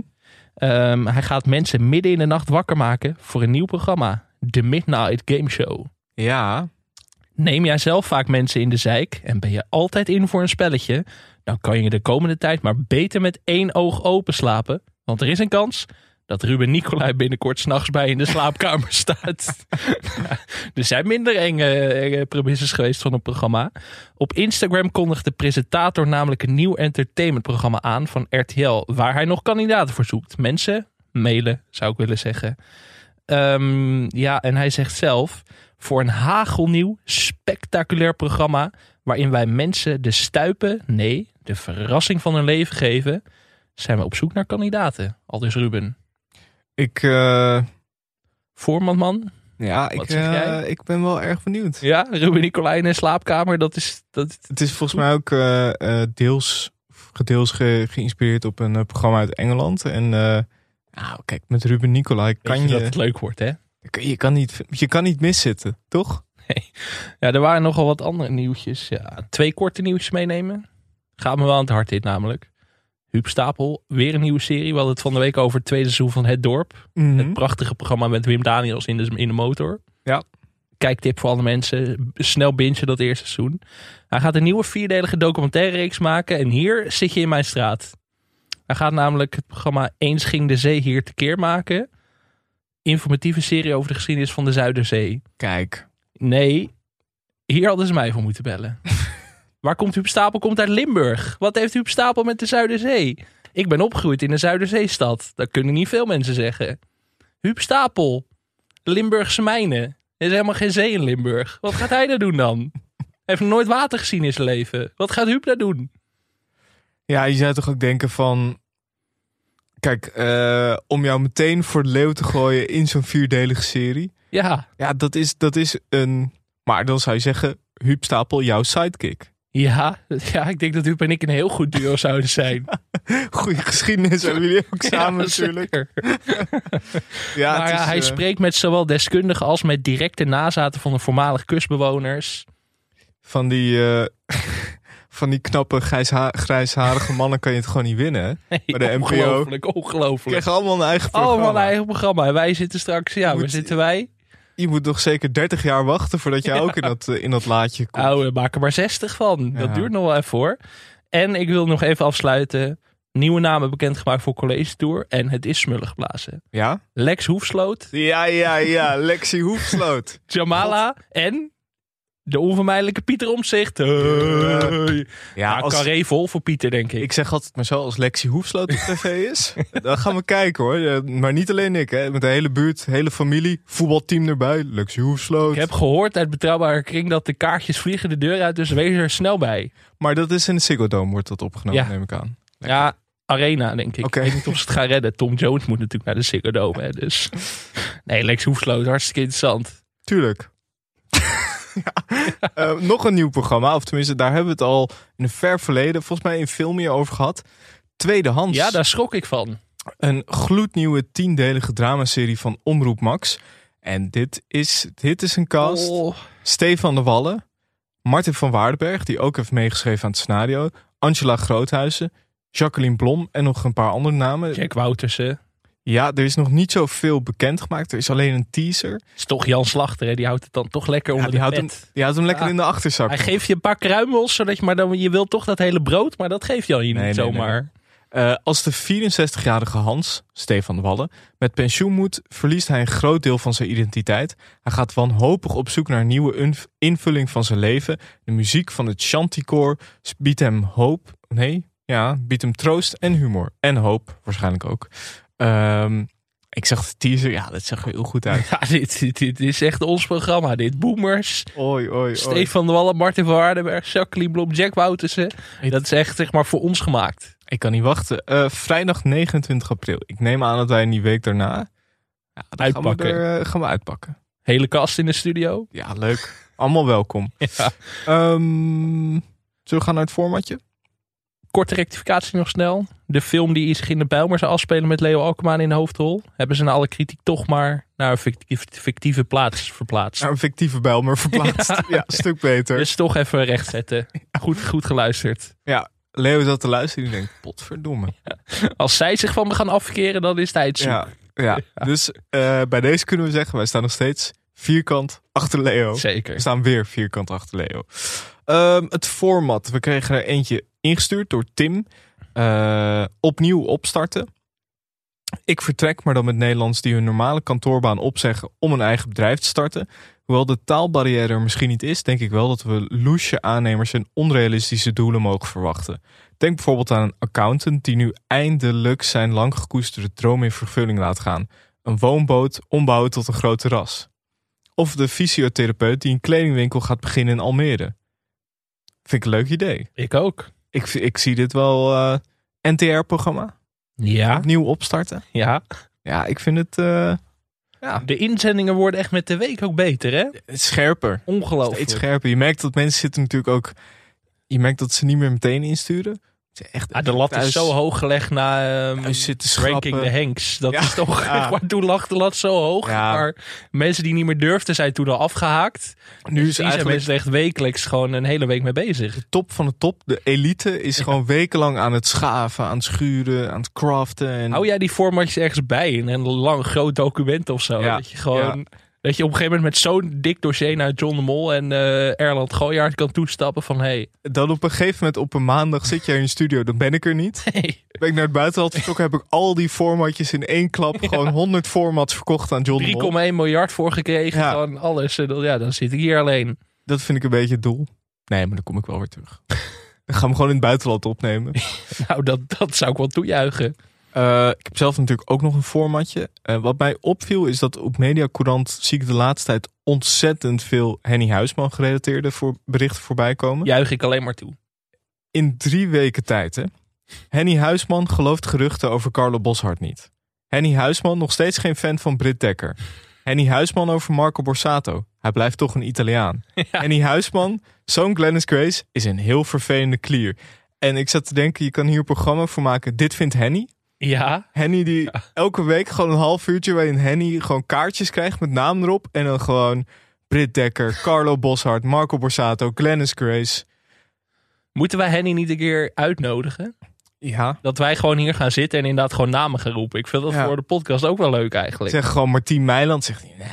Ehm, hij gaat mensen midden in de nacht wakker maken voor een nieuw programma. The Midnight Game Show. Ja, Neem jij zelf vaak mensen in de zijk en ben je altijd in voor een spelletje? Dan kan je de komende tijd maar beter met één oog open slapen. Want er is een kans dat Ruben Nicolai binnenkort s'nachts bij in de slaapkamer staat. er zijn minder enge, enge premisses geweest van het programma. Op Instagram kondigt de presentator namelijk een nieuw entertainmentprogramma aan van RTL, waar hij nog kandidaten voor zoekt. Mensen mailen, zou ik willen zeggen. Ehm, ja, en hij zegt zelf: voor een hagelnieuw, spectaculair programma. waarin wij mensen de stuipen, nee, de verrassing van hun leven geven. zijn we op zoek naar kandidaten. Aldus Ruben. ik, eh, Voorman, man. ja, ik, eh, ik ben wel erg benieuwd. Ja, Ruben Nicolai in een slaapkamer. Dat is. Dat, Het is volgens mij ook eh, deels, gedeels ge- geïnspireerd op een programma uit Engeland. En nou, kijk, met Ruben Nicolai kan je dat het leuk wordt, hè? Je, kan niet, je kan niet miszitten, toch? Ja, er waren nogal wat andere nieuwtjes. Ja, twee korte nieuwtjes meenemen. Gaat me wel aan het hart dit namelijk. Huub Stapel, weer een nieuwe serie. We hadden het van de week over het tweede seizoen van Het Dorp. Mhm. Het prachtige programma met Wim Daniels in de, in de motor. Ja. Kijktip voor alle mensen. Snel bingen dat eerste seizoen. Hij gaat een nieuwe vierdelige documentaire reeks maken. En hier zit je in mijn straat. Hij gaat namelijk het programma Eens ging de zee hier tekeer maken. Informatieve serie over de geschiedenis van de Zuiderzee. Kijk, Nee, hier hadden ze mij voor moeten bellen. Waar komt Huub Stapel? Komt uit Limburg. Wat heeft Huub Stapel met de Zuiderzee? Ik ben opgegroeid in een Zuiderzeestad. Dat kunnen niet veel mensen zeggen. Huub Stapel, Limburgse mijnen. Er is helemaal geen zee in Limburg. Wat gaat hij daar doen dan? Hij heeft nooit water gezien in zijn leven. Wat gaat Huub daar doen? Ja, je zou toch ook denken van... Kijk, eh, om jou meteen voor de leeuw te gooien in zo'n vierdelige serie. Ja, Ja, dat is, dat is een... Maar dan zou je zeggen, Huub Stapel, jouw sidekick. ja, ja, ik denk dat Huub en ik een heel goed duo zouden zijn. Goede geschiedenis hebben jullie ook samen Ja, natuurlijk. Ja, maar is, hij eh, spreekt met zowel deskundigen als met directe nazaten van de voormalig kustbewoners. Van die, eh, van die knappe grijsha- grijsharige mannen kan je het gewoon niet winnen. Nee, Bij de NPO. ongelooflijk, ongelooflijk. krijgen allemaal een eigen programma. Allemaal een eigen programma. En wij zitten straks, ja, Moet- waar zitten wij? Je moet nog zeker 30 jaar wachten voordat jij ook in dat, eh, in dat laadje komt. We maken er maar 60 van. Dat duurt nog wel even hoor. En ik wil nog even afsluiten. Nieuwe namen bekendgemaakt voor College Tour. En het is smullig geblazen. Ja? Lex Hoefsloot, Ja, ja, ja. Lexi Hoefsloot. Jamala en de onvermijdelijke Pieter Omzicht. Hey. Ja, als, carré vol voor Pieter, denk ik. ik zeg altijd maar zo, als Lexi Hoefsloot op tv is, dan gaan we kijken hoor. Maar niet alleen ik, hè. met de hele buurt, hele familie, voetbalteam erbij. Lexi Hoefsloot. Ik heb gehoord uit betrouwbare kring dat de kaartjes vliegen de deur uit, dus wees er snel bij. Maar dat is in de Ziggo Dome wordt dat opgenomen, Ja. neem ik aan. Ja, Arena, denk ik. Oké. Ik weet niet of ze het gaan redden. Tom Jones moet natuurlijk naar de Ziggo Dome, hè, dus... Nee, Lex Hoefsloot, hartstikke interessant. Tuurlijk. ja. Eh, nog een nieuw programma, of tenminste, daar hebben we het al in een ver verleden, volgens mij in veel meer over gehad. Tweedehands. Ja, daar schrok ik van. Een gloednieuwe tiendelige dramaserie van Omroep Max. En dit is, dit is een cast. Oh, Stefan de Wallen, Martin van Waardenberg, die ook heeft meegeschreven aan het scenario. Angela Groothuizen, Jacqueline Blom en nog een paar andere namen. Jack Woutersen. Ja, er is nog niet zoveel bekendgemaakt. Er is alleen een teaser. is toch Jan Slachter, hè? die houdt het dan toch lekker onder Ja, die, de houdt hem, pet. die houdt hem lekker in de achterzak. Hij geeft je een paar kruimels, zodat je maar dan... Je wilt toch dat hele brood, maar dat geeft Jan je Nee, niet nee, zomaar. Eh, als de 64-jarige Hans, Stefan Wallen, met pensioen moet, verliest hij een groot deel van zijn identiteit. Hij gaat wanhopig op zoek naar een nieuwe invulling van zijn leven. De muziek van het Chanticoor biedt hem hoop. Nee, ja, biedt hem troost en humor. En hoop, waarschijnlijk ook. Ehm, ik zag de teaser, ja, dat zag er heel goed uit. Ja, dit, dit, dit is echt ons programma. Dit Boomers, Oei, oei, oei. Stefan de Wallen, Martin van Waardenberg, Jacqueline Blom, Jack Woutersen. Dat is echt zeg maar voor ons gemaakt. Ik kan niet wachten. Eh, vrijdag 29 april. Ik neem aan dat wij in die week daarna ja, dan Uitpakken. Gaan we, er, eh, gaan we uitpakken. Hele kast in de studio. Ja, leuk. Allemaal welkom. Ja. Ehm, zullen we gaan naar het formatje? Korte rectificatie nog snel. De film die zich in de Bijlmer zou afspelen met Leo Alkmaan in de hoofdrol. Hebben ze na alle kritiek toch maar naar een fictieve plaats verplaatst. Naar een fictieve Bijlmer verplaatst. ja. Stuk beter. Dus toch even rechtzetten. Goed, goed geluisterd. Ja, Leo zat te luisteren en die denkt, potverdomme. Als zij zich van me gaan afkeren, dan is het tijd zoek. Ja, ja. dus eh, bij deze kunnen we zeggen, wij staan nog steeds vierkant achter Leo. We Zeker. staan weer vierkant achter Leo. Ehm, het format. We kregen er eentje ingestuurd door Tim. Eh, opnieuw opstarten. Ik vertrek, maar dan met Nederlands die hun normale kantoorbaan opzeggen om een eigen bedrijf te starten. Hoewel de taalbarrière er misschien niet is, denk ik wel dat we loesje aannemers en onrealistische doelen mogen verwachten. Denk bijvoorbeeld aan een accountant die nu eindelijk zijn lang gekoesterde droom in vervulling laat gaan. Een woonboot ombouwen tot een groot terras. Of de fysiotherapeut die een kledingwinkel gaat beginnen in Almere. Vind ik een leuk idee. Ik ook. Ik, ik zie dit wel eh, NTR-programma. Ja. Opnieuw opstarten. Ja. Ja, ik vind het eh, De inzendingen worden echt met de week ook beter, hè? scherper. Ongelooflijk. Steeds scherper. Je merkt dat mensen zitten natuurlijk ook... Je merkt dat ze niet meer meteen insturen. Echt, Ja, de lat thuis- is zo hoog gelegd na ehm, thuis zitten Ranking the Hanks. Dat Ja. is toch... Ja. Maar toen lag de lat zo hoog. Ja. Maar mensen die niet meer durfden zijn toen al afgehaakt. Nu is zijn mensen echt wekelijks gewoon een hele week mee bezig. top van de top. De elite is gewoon wekenlang aan het schaven, aan het schuren, aan het craften. En... Hou jij die formatjes ergens bij in een lang groot document of zo? Ja. Dat je gewoon... Dat je op een gegeven moment met zo'n dik dossier naar John de Mol en eh Erland Gooijaard kan toestappen van... Hey, Dan op een gegeven moment op een maandag zit jij in je studio, dan ben ik er niet. hey, Ben ik naar het buitenland vertrokken, heb ik al die formatjes in één klap, gewoon 100 formats verkocht aan John de Mol. 3,1 miljard voor gekregen, Ja. gewoon alles. Dan, ja, dan zit ik hier alleen. Dat vind ik een beetje het doel. Nee, maar dan kom ik wel weer terug. Dan gaan we gewoon in het buitenland opnemen. Nou, dat, dat zou ik wel toejuichen. Eh, ik heb zelf natuurlijk ook nog een formatje. Eh, wat mij opviel is dat op Mediacourant zie ik de laatste tijd ontzettend veel Henny Huisman gerelateerde voor berichten voorbij komen. Juich ik alleen maar toe. In drie weken tijd, hè. Henny Huisman gelooft geruchten over Carlo Boshart niet. Henny Huisman nog steeds geen fan van Britt Dekker. Henny Huisman over Marco Borsato. Hij blijft toch een Italiaan. Henny Huisman, zoon Glennis Grace, is een heel vervelende klier. En ik zat te denken, je kan hier een programma voor maken. Dit vindt Henny. Ja, Henny die elke week gewoon een half uurtje waarin Henny gewoon kaartjes krijgt met naam erop. En dan gewoon Britt Dekker, Carlo Boshart, Marco Borsato, Glennis Grace. moeten wij Henny niet een keer uitnodigen? Ja, Dat wij gewoon hier gaan zitten en inderdaad gewoon namen gaan roepen. Ik vind dat Ja. voor de podcast ook wel leuk eigenlijk. zeg gewoon Martien Meiland. Zegt hij, nee.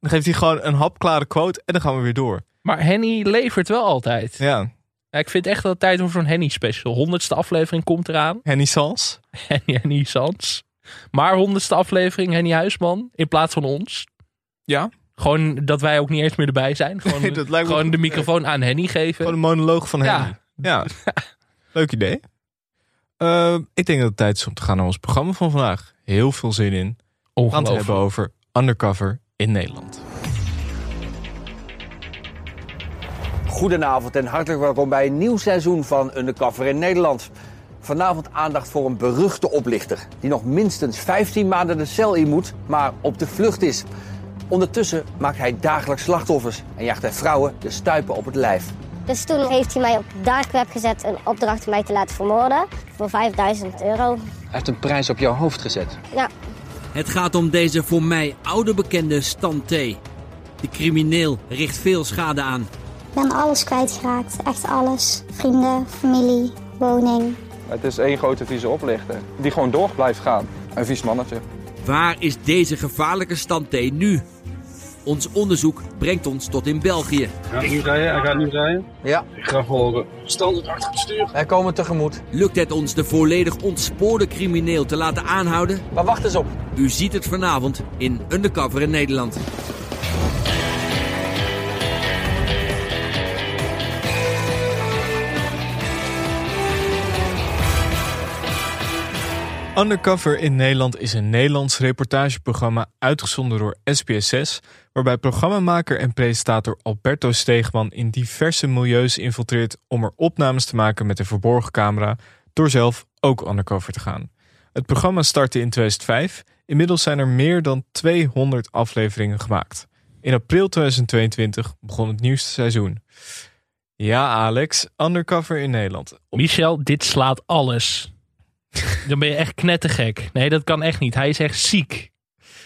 Dan geeft hij gewoon een hapklare quote en dan gaan we weer door. Maar Henny levert wel altijd. Ja, Ja, ik vind echt dat het tijd voor een Henny special. Honderdste aflevering komt eraan. Henny Sans. Henny, Henny Sans. Maar honderdste aflevering Henny Huisman in plaats van ons. Ja, Gewoon dat wij ook niet eens meer erbij zijn. Gewoon, Nee, dat lijkt me gewoon de microfoon aan Henny geven. gewoon een monoloog van Ja. Henny. Ja, leuk idee. Eh, ik denk dat het tijd is om te gaan naar ons programma van vandaag. Heel veel zin in. We gaan het Ongelooflijk. hebben over Undercover in Nederland. Goedenavond en hartelijk welkom bij een nieuw seizoen van Undercover in Nederland. Vanavond aandacht voor een beruchte oplichter die nog minstens 15 maanden de cel in moet, maar op de vlucht is. Ondertussen maakt hij dagelijks slachtoffers en jaagt hij vrouwen de stuipen op het lijf. Dus toen heeft hij mij op dark web gezet een opdracht om mij te laten vermoorden voor 5000 euro. Hij heeft een prijs op jouw hoofd gezet. Ja, Het gaat om deze voor mij oude bekende Stan T. De crimineel richt veel schade aan. Ik ben alles kwijtgeraakt. Echt alles. Vrienden, familie, woning. Het is één grote vieze oplichter die gewoon door blijft gaan. Een vies mannetje. Waar is deze gevaarlijke Stan T nu? Ons onderzoek brengt ons tot in België. Gaat nu rijden? Hij gaat nu rijden. Ja, Ik ga volgen. Standaard achter het stuur. wij komen tegemoet. Lukt het ons de volledig ontspoorde crimineel te laten aanhouden? Maar wacht eens op. U ziet het vanavond in Undercover in Nederland. Undercover in Nederland is een Nederlands reportageprogramma uitgezonden door SBS6, waarbij programmamaker en presentator Alberto Steegman in diverse milieus infiltreert om er opnames te maken met een verborgen camera, door zelf ook undercover te gaan. Het programma startte in 2005. Inmiddels zijn er meer dan 200 afleveringen gemaakt. In april 2022 begon het nieuwste seizoen. Ja, Alex, Undercover in Nederland. Michel, dit slaat alles. Dan ben je echt knettergek. Nee, dat kan echt niet. Hij is echt ziek.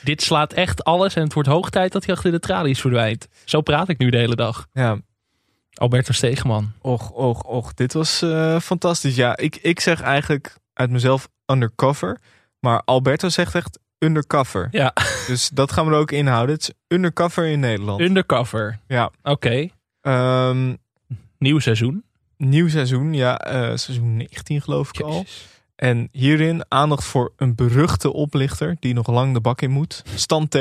Dit slaat echt alles en het wordt hoog tijd dat hij achter de tralies verdwijnt. Zo praat ik nu de hele dag. Ja, Alberto Stegeman. Och, och, och. Dit was eh, fantastisch. Ja, ik, ik zeg eigenlijk uit mezelf undercover. Maar Alberto zegt echt undercover. Ja, Dus dat gaan we er ook inhouden. Het is undercover in Nederland. undercover. ja. Oké, Ehm, nieuw seizoen. nieuw seizoen. Ja, eh, seizoen 19 geloof ik al. En hierin aandacht voor een beruchte oplichter die nog lang de bak in moet. Stan T.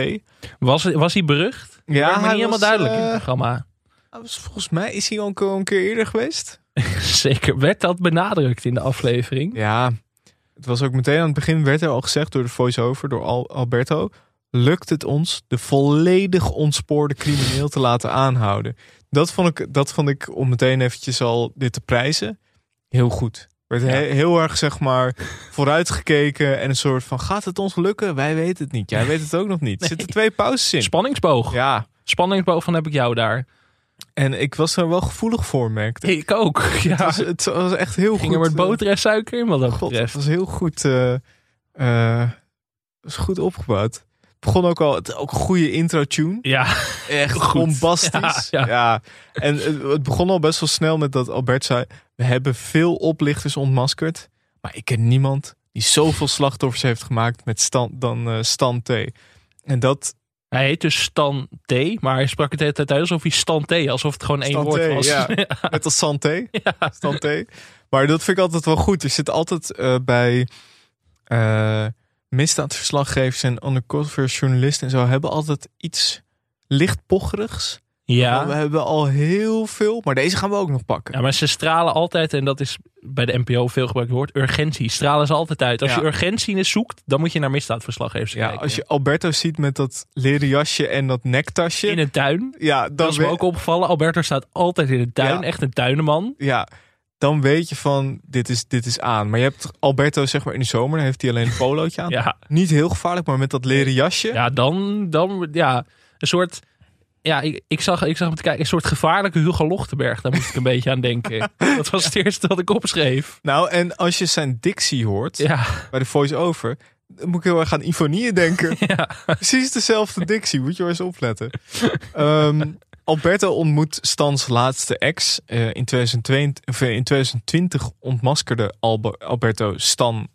Was, was hij berucht? Ja, hij niet helemaal was, duidelijk in eh, het programma. hij was- volgens mij is hij al een, een keer eerder geweest. Zeker, werd dat benadrukt in de aflevering? Ja, het was ook meteen aan het begin werd er al gezegd door de voice-over, door Al- Alberto. Lukt het ons de volledig ontspoorde crimineel te laten aanhouden? Dat vond ik, dat vond ik om meteen eventjes al dit te prijzen. Heel goed. Werd Ja. he- heel erg, zeg maar, vooruitgekeken en een soort van, gaat het ons lukken? Wij weten het niet. Jij weet het ook nog niet. Er zitten twee pauzes in. Spanningsboog. Ja, Spanningsboog van heb ik jou daar. en ik was er wel gevoelig voor, merkte ik. Ik ook. Ja. Het, was, het was echt heel Ging er goed. met eh, boter en suiker in wat dat God, het betreft. was heel goed, eh eh, was goed opgebouwd. Begon ook al, het, ook een goede intro tune. Ja, Echt Goed. bombastisch. Ja, Ja, ja. En het, het begon al best wel snel met dat Albert zei, we hebben veel oplichters ontmaskerd. Maar ik ken niemand die zoveel slachtoffers heeft gemaakt met Stan, dan eh Stan T. En dat... Hij heet dus Stan T, maar hij sprak het de hele tijd uit alsof hij Stan T, alsof het gewoon één woord was. Ja. Net als santé. Santé. Maar dat vind ik altijd wel goed. Er zit altijd eh, bij eh misdaadverslaggevers en undercover journalisten en zo hebben altijd iets licht pocherigs. Ja. We hebben al heel veel, maar deze gaan we ook nog pakken. Ja, maar ze stralen altijd, en dat is bij de NPO veel gebruikt woord, urgentie. Stralen ze altijd uit. Als Ja. je urgentie zoekt, dan moet je naar misdaadverslaggevers Ja, kijken. als je Alberto ziet met dat leren jasje en dat nektasje. In een tuin. Ja, dan Dat is me ook opgevallen. Alberto staat altijd in de tuin. Ja. Echt een tuinenman. Ja, dan weet je van, dit is, dit is aan. Maar je hebt Alberto zeg maar in de zomer, heeft hij alleen een polootje aan. Ja. Niet heel gevaarlijk, maar met dat leren jasje. Ja, dan, dan ja, een soort... Ja, ik, ik, zag, ik zag hem te kijken, een soort gevaarlijke Hugo Lochtenberg. Daar moest ik een beetje aan denken. Dat was het eerste wat ik opschreef. Nou, en als je zijn dictie hoort Ja. bij de voice-over, dan moet ik heel erg aan Ivonie denken. Precies dezelfde dictie, moet je wel eens opletten. Ehm, Alberto ontmoet Stans laatste ex. Eh, in, 2022, of, eh, in 2020 ontmaskerde Albe- Alberto Stan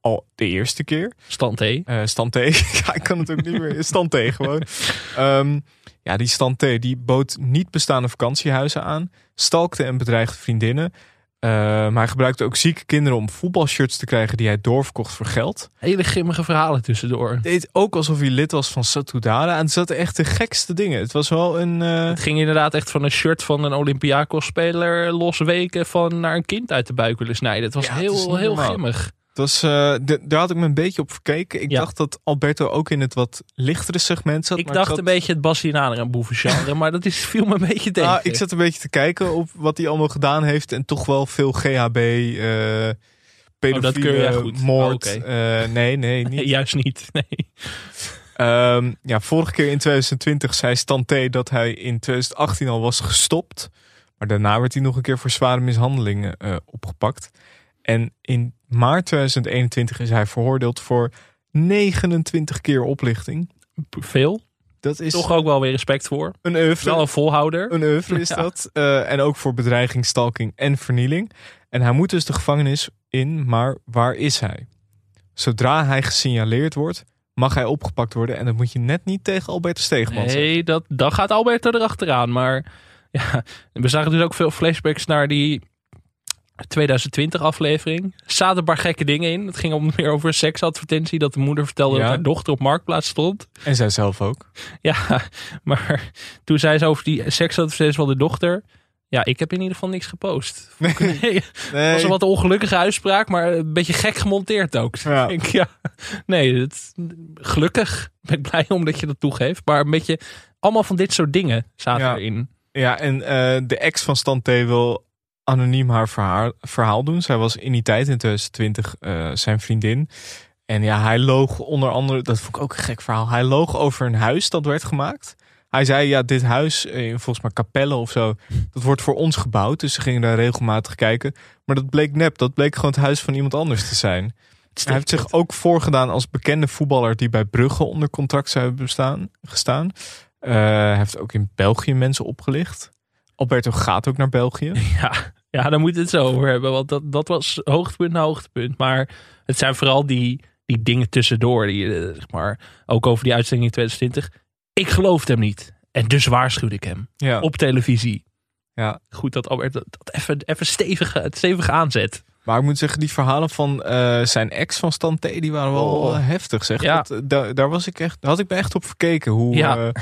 al de eerste keer. Stan T. Eh, Stan T. ja, ik kan het ook niet meer. Stan T gewoon. Ehm, ja, die Stan T. die bood niet bestaande vakantiehuizen aan. Stalkte en bedreigde vriendinnen. Eh, maar hij gebruikte ook zieke kinderen om voetbalshirts te krijgen die hij doorverkocht voor geld. Hele grimmige verhalen tussendoor. Deed ook alsof hij lid was van Satudara. En het zaten echt de gekste dingen. Het was wel een... eh, Het ging inderdaad echt van een shirt van een Olympiakos-speler los weken van naar een kind uit de buik willen snijden. Het was Ja, heel, heel normaal. grimmig. Eh, de- daar had ik me een beetje op verkeken. Ik Ja. dacht dat Alberto ook in het wat lichtere segment zat. Ik maar dacht zat- een beetje het Bastianer en boevengenre, maar dat is, viel me een beetje tegen. Ah, ik zat een beetje te kijken op wat hij allemaal gedaan heeft. En toch wel veel GHB, eh pedofiele, Oh, dat goed. moord. Oh, oké. eh, nee, nee, niet. Juist niet. Nee. Ehm, ja, vorige keer in 2020 zei Stan T dat hij in 2018 al was gestopt. Maar daarna werd hij nog een keer voor zware mishandelingen eh, opgepakt. En in maart 2021 is hij veroordeeld voor 29 keer oplichting. Veel. Dat is Toch ook wel weer respect voor. een oeuvre. Wel een volhouder. Een oeuvre is Ja. dat. Eh, en ook voor bedreiging, stalking en vernieling. En hij moet dus de gevangenis in, maar waar is hij? Zodra hij gesignaleerd wordt, mag hij opgepakt worden. En dat moet je net niet tegen Albert Steegman zeggen. Nee, dat, dan gaat Alberto erachteraan. Maar ja, we zagen dus ook veel flashbacks naar die 2020 aflevering. Er zaten een paar gekke dingen in. Het ging om meer over een seksadvertentie. Dat de moeder vertelde Ja. dat haar dochter op marktplaats stond. En zij zelf ook. Ja, maar toen zei ze over die seksadvertentie van de dochter. Ja, ik heb in ieder geval niks gepost. Nee, Het was een wat ongelukkige uitspraak, maar een beetje gek gemonteerd ook. Ja. Ik ja, nee, het, gelukkig ben ik blij omdat je dat toegeeft. Maar een beetje allemaal van dit soort dingen zaten Ja. erin. Ja, en eh, de ex van Stan T wil anoniem haar verhaal, verhaal doen. Zij was in die tijd, in 2020, eh, zijn vriendin. En ja, hij loog onder andere, dat vond ik ook een gek verhaal. Hij loog over een huis dat werd gemaakt. Hij zei, ja, dit huis, eh, volgens mij Capelle of zo, dat wordt voor ons gebouwd. Dus ze gingen daar regelmatig kijken. Maar dat bleek nep, dat bleek gewoon het huis van iemand anders te zijn. Hij heeft zich ook voorgedaan als bekende voetballer die bij Brugge onder contract zou hebben bestaan, gestaan. Eh, hij heeft ook in België mensen opgelicht. Alberto gaat ook naar België. Ja, ja, daar moet het zo over hebben. Want dat, dat was hoogtepunt na hoogtepunt. Maar het zijn vooral die, die dingen tussendoor. Die, eh, zeg maar, ook over die uitzending in 2020. Ik geloofde hem niet. En dus waarschuwde ik hem. Ja. Op televisie. Ja. Goed dat Albert dat, dat even, even stevig, stevig aanzet. Maar ik moet zeggen, die verhalen van eh, zijn ex van Stan T, die waren wel Oh. heftig. Zeg. Ja. Dat, eh, daar, was ik echt, daar had ik me echt op verkeken. Hoe, Ja.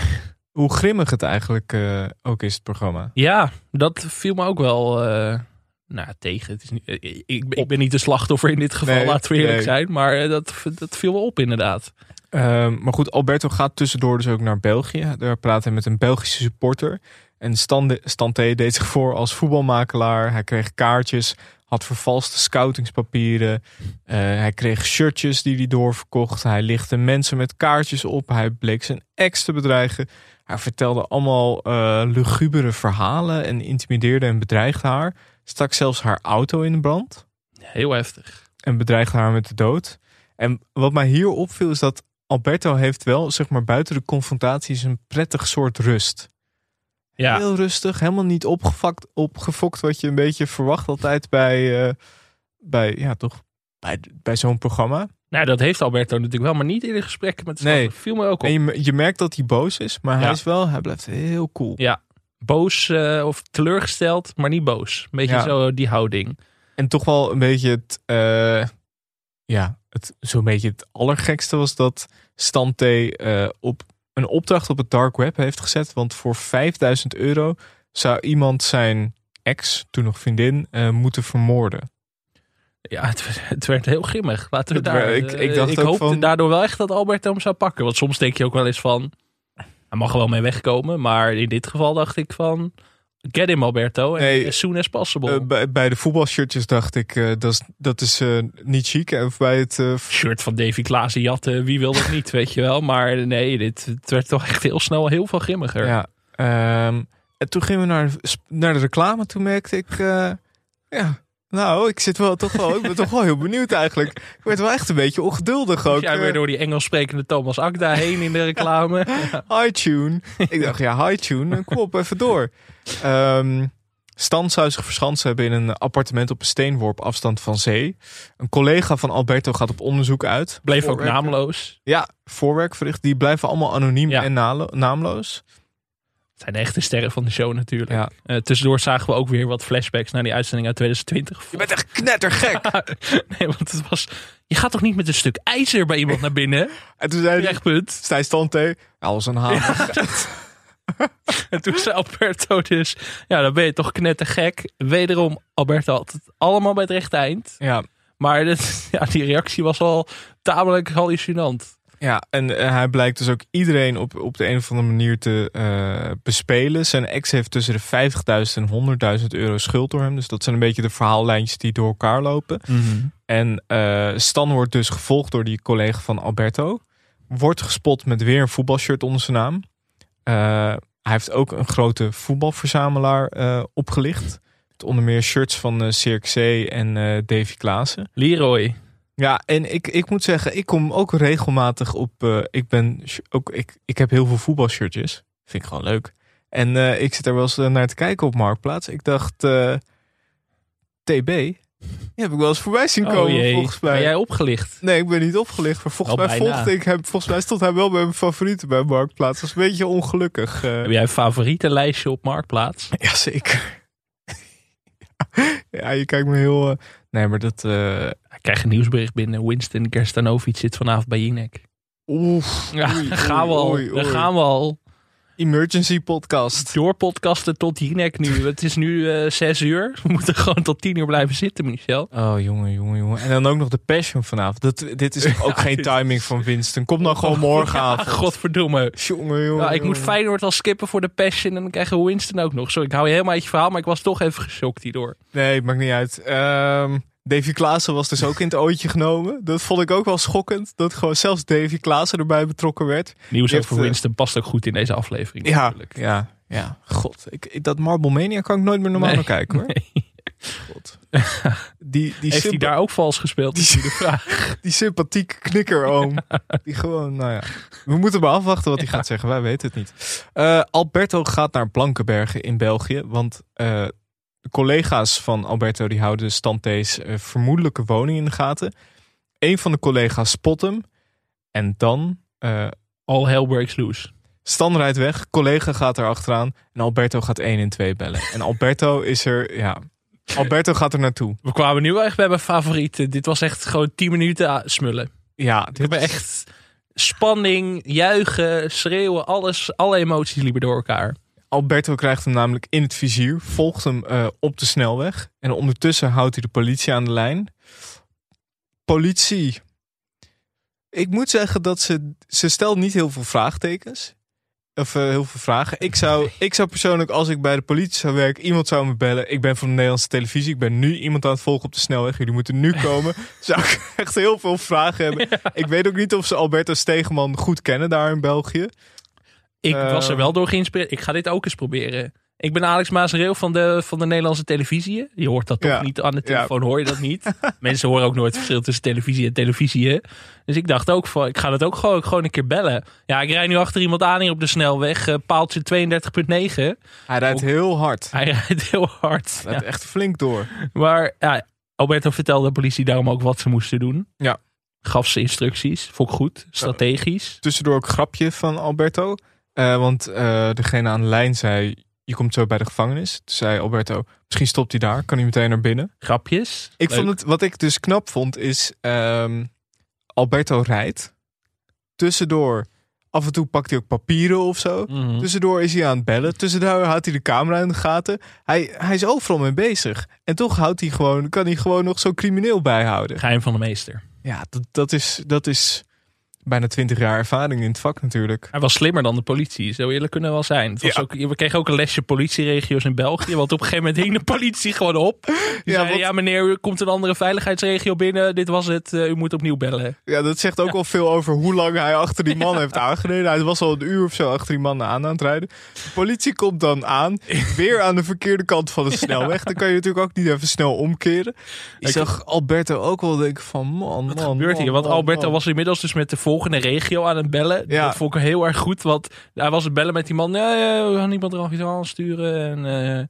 Hoe grimmig het eigenlijk eh, ook is, het programma. Ja, dat viel me ook wel eh, nou, tegen. Het is niet, eh, ik, ben- ik ben niet de slachtoffer in dit geval, Nee, laten we eerlijk nee. zijn. Maar dat, dat viel wel op inderdaad. Ehm, maar goed, Alberto gaat tussendoor dus ook naar België. Daar praat hij met een Belgische supporter. En Stan, de- Stan T deed zich voor als voetbalmakelaar. Hij kreeg kaartjes, had vervalste scoutingspapieren. Hij kreeg shirtjes die hij doorverkocht. Hij lichtte mensen met kaartjes op. Hij bleek zijn ex te bedreigen. Hij vertelde allemaal eh, lugubere verhalen en intimideerde en bedreigde haar. Stak zelfs haar auto in de brand Heel heftig. en bedreigde haar met de dood. En wat mij hier opviel is dat Alberto heeft wel, zeg maar, buiten de confrontaties een prettig soort rust. Ja. Heel rustig, helemaal niet opgefakt, opgefokt wat je een beetje verwacht altijd bij, eh, bij ja toch, bij, bij zo'n programma. Nou, dat heeft Alberto natuurlijk wel, maar niet in de gesprekken met de Nee. nee. viel me ook op. En je, je merkt dat hij boos is, maar hij is wel, hij blijft heel cool. Ja, boos eh, of teleurgesteld, maar niet boos. Een beetje Ja. zo die houding. En toch wel een beetje het, eh, ja, het, zo'n beetje het allergekste was dat Stante eh, op een opdracht op het dark web heeft gezet. Want voor 5000 euro zou iemand zijn ex, toen nog vriendin, moeten vermoorden. Ja, het, werd- het werd heel grimmig. Laten we Het daar. werd- ik- eh, ik dacht ook hoopte van- daardoor wel echt dat Alberto hem zou pakken. Want soms denk je ook wel eens van. Hij mag er wel mee wegkomen. Maar in dit geval dacht ik van. Get him, Alberto. En Nee, as soon as possible. Eh, bij, bij de voetbalshirtjes dacht ik, eh, dat is, dat is niet chic. En bij het Shirt van Davy Klaassen jatten. Wie wil dat niet, weet je wel. Maar nee, dit, het werd toch echt heel snel heel veel grimmiger. Ja, ehm, en toen gingen we naar, naar de reclame. Toen merkte ik, ja, nou, ik zit wel toch wel, ik ben toch wel heel benieuwd eigenlijk. Ik werd wel echt een beetje ongeduldig ook. Jij weer Eh, door die Engels sprekende Thomas Akda heen in de reclame. Hi Tune. Ik dacht, ja, hi Tune, kom op, even door. Stan zou zich hebben in een appartement op een steenworp afstand van zee. Een collega van Alberto gaat op onderzoek uit. Bleef ook naamloos. Ja, voorwerk verricht. Die blijven allemaal anoniem en naamloos. Het zijn de echte sterren van de show natuurlijk. Ja. Eh, tussendoor zagen we ook weer wat flashbacks naar die uitzending uit 2020. Je bent echt knettergek. nee, want het was... Je gaat toch niet met een stuk ijzer bij iemand naar binnen? En toen zei hij, Rechtpunt. Stijn Stante, als een hamer. En toen zei Alberto dus... Ja, dan ben je toch knettergek. Wederom, Alberto had het allemaal bij het rechte eind. Ja. Maar dit, ja, die reactie was al tamelijk hallucinant. Ja, en eh, hij blijkt dus ook iedereen op, op de een of andere manier te eh, bespelen. Zijn ex heeft tussen de 50.000 en 100.000 euro schuld door hem. Dus dat zijn een beetje de verhaallijntjes die door elkaar lopen. En eh, Stan wordt dus gevolgd door die collega van Alberto. Wordt gespot met weer een voetbalshirt onder zijn naam. Hij heeft ook een grote voetbalverzamelaar opgelicht. Met onder meer shirts van Cirque C en Davy Klaassen. Leroy. Ja, en ik, ik moet zeggen, ik kom ook regelmatig op. eh, ik ben ook, ik, ik heb heel veel voetbalshirtjes. Vind ik gewoon leuk. En eh, ik zit er wel eens eh, naar te kijken op Marktplaats. Ik dacht, eh, TB, die heb ik wel eens voorbij zien Oh komen, volgens mij. ben jij opgelicht? Nee, ik ben niet opgelicht. Maar volgens mij volgde ik hem. Volgens mij stond hij wel bij mijn favorieten bij Marktplaats. Dat is een beetje ongelukkig. Heb jij een favoriete lijstje op Marktplaats? Jazeker. ja, je kijkt me heel. Nee, maar dat. Ik krijg een nieuwsbericht binnen. Winston Kerstanovic zit vanavond bij Jinek. Oef. Ja, oei, daar gaan we al. oei, oei, Daar oei. gaan we al. Emergency podcast. Door podcasten tot Jinek nu. Het is nu eh, zes uur. We moeten gewoon tot tien uur blijven zitten, Michel. Oh, jongen, jongen, jongen. En dan ook nog de Passion vanavond. Dat, dit is ook Ja, geen dit- timing van Winston. Kom dan gewoon morgenavond. Ja, godverdomme. Jongen, jongen, ik moet. Feyenoord al skippen voor de Passion. En dan krijgen we Winston ook nog. Sorry, ik hou je helemaal uit je verhaal. Maar ik was toch even geschokt hierdoor. Nee, maakt niet uit. Ehm Davy Klaassen was dus ook in het ootje genomen. Dat vond ik ook wel schokkend. Dat gewoon zelfs Davy Klaassen erbij betrokken werd. Nieuws Die over heeft, eh, Winston past ook goed in deze aflevering. Ja, natuurlijk. ja, ja. God, ik, dat Marble Mania kan ik nooit meer normaal Nee, naar kijken hoor. God. Die, die, Heeft hij daar ook vals gespeeld? is nu de vraag. die sympathieke knikkeroom. Die gewoon, nou ja. We moeten maar afwachten wat hij gaat zeggen. Wij weten het niet. Eh, Alberto gaat naar Blankenbergen in België. Want eh, de collega's van Alberto die houden Stante's eh, vermoedelijke woning in de gaten. Een van de collega's spot hem. En dan... eh, All hell breaks loose. Stan rijdt weg, collega gaat er achteraan en Alberto gaat 1 en 2 bellen. En Alberto is er, ja, Alberto gaat er naartoe. We kwamen nu echt bij mijn favorieten. Dit was echt gewoon 10 minuten ah, smullen. Ja, dit is- echt spanning, juichen, schreeuwen, alles, alle emoties liepen door elkaar. Alberto krijgt hem namelijk in het vizier, volgt hem eh, op de snelweg. En ondertussen houdt hij de politie aan de lijn. Politie. Ik moet zeggen dat ze, ze stelt niet heel veel vraagtekens. Of eh, heel veel vragen. Ik zou, ik zou persoonlijk, als ik bij de politie zou werken, iemand zou me bellen. Ik ben van de Nederlandse televisie. Ik ben nu iemand aan het volgen op de snelweg. Jullie moeten nu komen. zou ik echt heel veel vragen hebben. Ik weet ook niet of ze Alberto Stegeman goed kennen daar in België. Ik was er wel door geïnspireerd. Ik ga dit ook eens proberen. Ik ben Alex Maasreel van de, van de Nederlandse televisie. Je hoort dat toch Ja. niet aan de Ja. telefoon, hoor je dat niet? Mensen horen ook nooit het verschil tussen televisie en televisie. Dus ik dacht ook van, ik ga dat ook gewoon, gewoon een keer bellen. Ja, ik rij nu achter iemand aan hier op de snelweg. eh, paaltje 32.9. Hij rijdt Ook- heel hard. Hij rijdt heel hard. Hij rijdt Ja. echt flink door. Maar ja, Alberto vertelde de politie daarom ook wat ze moesten doen. Ja. Gaf ze instructies. Vond ik goed. Strategisch. Tussendoor ook grapje van Alberto. Eh, want eh, degene aan de lijn zei, je komt zo bij de gevangenis. Toen zei Alberto, misschien stopt hij daar. Kan hij meteen naar binnen. Grapjes. Ik Leuk. vond het, wat ik dus knap vond, is ehm, Alberto rijdt. Tussendoor, af en toe pakt hij ook papieren of zo. Mhm. Tussendoor is hij aan het bellen. Tussendoor houdt hij de camera in de gaten. Hij, hij is overal mee bezig. En toch houdt hij gewoon, kan hij gewoon nog zo crimineel bijhouden. Geheim van de meester. Ja, dat, dat, is, dat is bijna twintig jaar ervaring in het vak natuurlijk. Hij was slimmer dan de politie. Zo eerlijk kunnen we wel zijn. Het was Ja. ook, we kregen ook een lesje politieregio's in België. Want op een gegeven moment hing de politie gewoon op. Die Ja, zei, ja meneer, u komt een andere veiligheidsregio binnen. Dit was het. eh, u moet opnieuw bellen. Ja, dat zegt ook wel veel over hoe lang hij achter die man heeft aangereden. Hij was al een uur of zo achter die man aan aan het rijden. De politie komt dan aan, weer aan de verkeerde kant van de snelweg. Dan kan je natuurlijk ook niet even snel omkeren. Ik Ik- zag Alberto ook wel denken van man, Wat man, gebeurt man, hier? Want man, Alberto was inmiddels dus met de volgende regio aan het bellen. Ja. Dat vond ik heel erg goed. Want hij was het bellen met die man. Nee, we gaan niemand er iets aan sturen. En eh,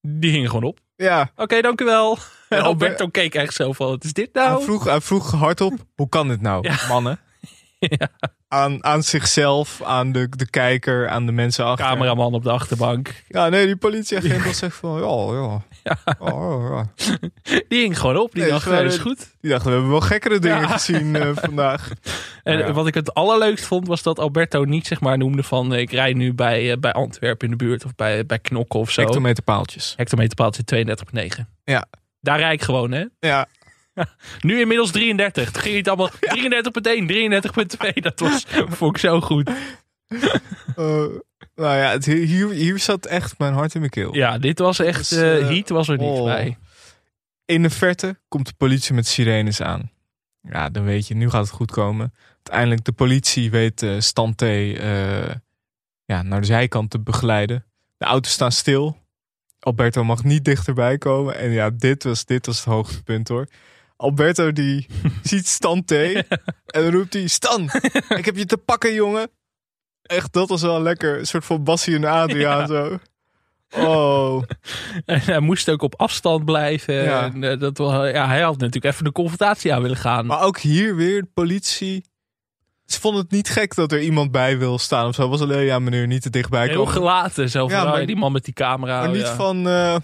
die hing gewoon op. Ja, Oké, dank u wel. En Alberto keek echt zo van, wat is dit nou? hij vroeg, hij vroeg hardop, hoe kan dit nou, Ja. mannen? Ja. Aan, aan zichzelf, aan de, de kijker, aan de mensen achter. Cameraman op de achterbank. Ja, nee, die politieagent was echt van, ja, ja. ja. ja. Die hing gewoon op. Die Nee, dacht, dat is goed. Die dachten, we hebben wel gekkere dingen Ja. gezien eh, vandaag. En Ja. wat ik het allerleukst vond, was dat Alberto niet zeg maar noemde van... ik rij nu bij, eh, bij Antwerpen in de buurt of bij, bij Knokken of zo. Hectometerpaaltjes. Hectometerpaaltje 32,9. Ja. Daar rijd ik gewoon, hè? Ja, Nu inmiddels 33. Toen ging het allemaal 33,1, 33,2. Dat was, vond ik zo goed. Eh, nou ja, het, hier, hier zat echt mijn hart in mijn keel. Ja, dit was echt... Dus, eh eh, heat was er niet oh. bij. In de verte komt de politie met sirenes aan. Ja, dan weet je, nu gaat het goed komen. Uiteindelijk, de politie weet eh Stante ja, naar de zijkant te begeleiden. De auto's staan stil. Alberto mag niet dichterbij komen. En ja, dit was, dit was het hoogtepunt hoor. Alberto die ziet Stante en dan roept hij... Stan, ik heb je te pakken jongen. Echt, dat was wel lekker. Een soort van Bassie en Adriaan Ja. zo. Oh, En hij moest ook op afstand blijven. Ja. En, eh, dat, ja, hij had natuurlijk even de confrontatie aan willen gaan. Maar ook hier weer de politie. Ze vonden het niet gek dat er iemand bij wil staan of zo. Was alleen, ja meneer, niet te dichtbij Heel komen. gelaten. Zo van, Ja, oh, maar- die man met die camera. maar niet ja. van, eh,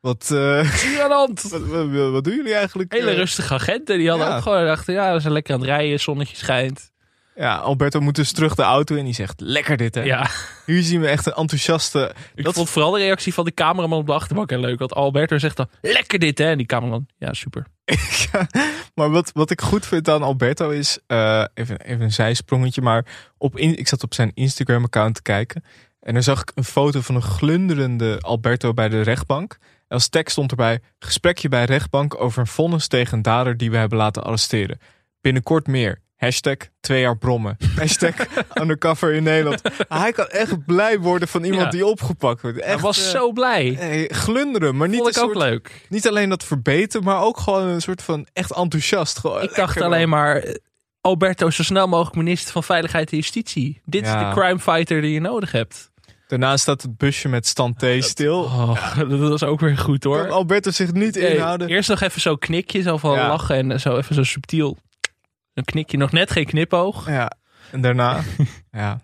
wat, eh, Wat wat, doen jullie eigenlijk? Hele Eh, rustige agenten. Die hadden Ja. ook gewoon dachten, ja, we zijn lekker aan het rijden. Zonnetje schijnt. Ja, Alberto moet dus terug de auto in. Die zegt, lekker dit hè. Ja, Hier zien we echt een enthousiaste... ik Dat- vond vooral de reactie van de cameraman op de achterbank heel leuk. Want Alberto zegt dan, lekker dit hè. En die cameraman, ja super. Ja, maar wat, wat ik goed vind aan Alberto is, eh, even, even een zijsprongetje, maar op in, ik zat op zijn Instagram account te kijken en daar zag ik een foto van een glunderende Alberto bij de rechtbank. Als tekst stond erbij, gesprekje bij rechtbank over een vonnis tegen een dader die we hebben laten arresteren. Binnenkort meer. Hashtag twee jaar brommen. Hashtag undercover in Nederland. Hij kan echt blij worden van iemand Ja. die opgepakt wordt. Echt, Hij was eh, zo blij. eh, glunderen, maar niet Vond een ook soort leuk. niet alleen dat verbeten, maar ook gewoon een soort van echt enthousiast. Gewoon Ik dacht alleen maar, eh, Alberto zo snel mogelijk minister van Veiligheid en Justitie. Dit is de crime fighter die je nodig hebt. Daarna staat het busje met Stante stil. Oh, dat was ook weer goed hoor. Kan Alberto zich niet Nee, inhouden. eerst nog even zo'n knikje, zo van Ja. lachen en zo even zo subtiel. Een knikje, nog net geen knipoog. Ja. En daarna, ja.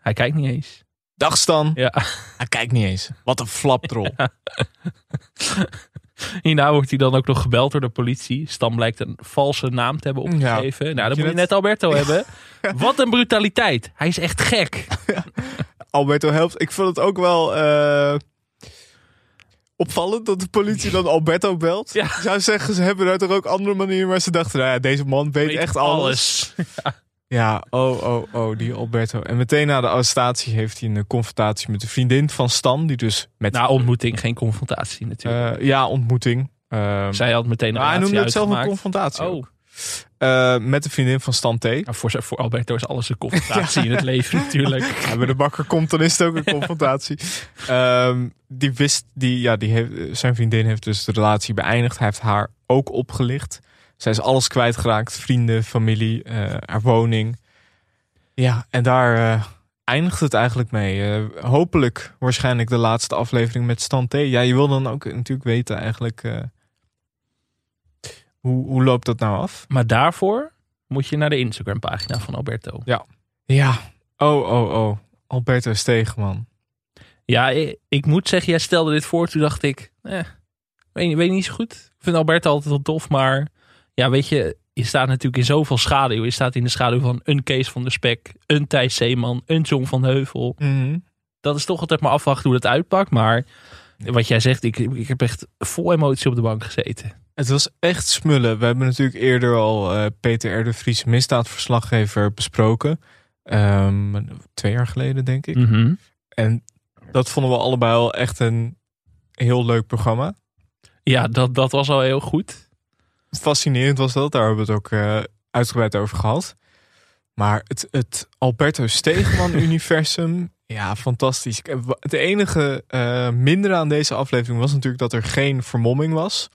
Hij kijkt niet eens. Dag Stan. Ja. Hij kijkt niet eens. Wat een flapdrol. Hierna wordt hij dan ook nog gebeld door de politie. Stam blijkt een valse naam te hebben opgegeven. Nou, dan je moet je net- net Alberto hebben. Wat een brutaliteit. Hij is echt gek. Alberto helpt. Ik vond het ook wel eh, opvallend dat de politie dan Alberto belt. Ja. Ik zou zeggen, ze hebben daar toch ook andere manieren, maar ze dachten, nou ja, deze man weet, echt alles. Ja, oh, oh, oh, die Alberto. En meteen na de arrestatie heeft hij een confrontatie met de vriendin van Stan, die dus met Na ontmoeting geen confrontatie natuurlijk. Eh, ja, ontmoeting. Ehm, Zij had meteen een maar hij noemde het zelf een confrontatie. Oh. Eh, met de vriendin van Stan T. Nou, voor, voor Alberto is alles een confrontatie in het leven natuurlijk. Ja, bij de bakker komt, dan is het ook een confrontatie. Ehm, die wist, die, ja, die heeft, zijn vriendin heeft dus de relatie beëindigd. Hij heeft haar ook opgelicht. Zij is alles kwijtgeraakt. Vrienden, familie, eh, haar woning. Ja, en daar eh, eindigt het eigenlijk mee. Hopelijk waarschijnlijk de laatste aflevering met Stan T. Ja, je wil dan ook natuurlijk weten eigenlijk... hoe, hoe loopt dat nou af? Maar daarvoor moet je naar de Instagram pagina van Alberto. Ja. Ja. Oh, oh, oh. Alberto Stegeman. Ja, ik, ik moet zeggen, jij stelde dit voor. Toen dacht ik, eh, weet, weet niet zo goed. Ik vind Alberto altijd wel tof. Maar ja, weet je, je staat natuurlijk in zoveel schaduw. Je staat in de schaduw van een Kees van der Spek, een Thijs Zeeman, een John van Heuvel. Mhm. Dat is toch altijd maar afwachten hoe dat uitpakt. Maar wat jij zegt, ik, ik heb echt vol emotie op de bank gezeten. Het was echt smullen. We hebben natuurlijk eerder al eh, Peter R. de Vries, misdaadverslaggever, besproken. Ehm, twee jaar geleden, denk ik. Mhm. En dat vonden we allebei al echt een heel leuk programma. Ja, dat, dat was al heel goed. Fascinerend was dat. Daar hebben we het ook eh, uitgebreid over gehad. Maar het, het Alberto Stegeman-universum, ja, fantastisch. Het enige eh mindere aan deze aflevering was natuurlijk dat er geen vermomming was.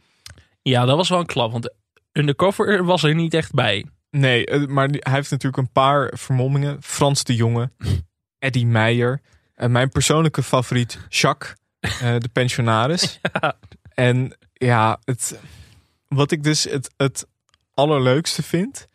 Ja, dat was wel een klap. Want Undercover was er niet echt bij. Nee, eh, maar hij heeft natuurlijk een paar vermommingen. Frans de Jonge, Eddie Meijer. En mijn persoonlijke favoriet, Jacques, eh, de pensionaris. En ja, het, wat ik dus het, het allerleukste vind,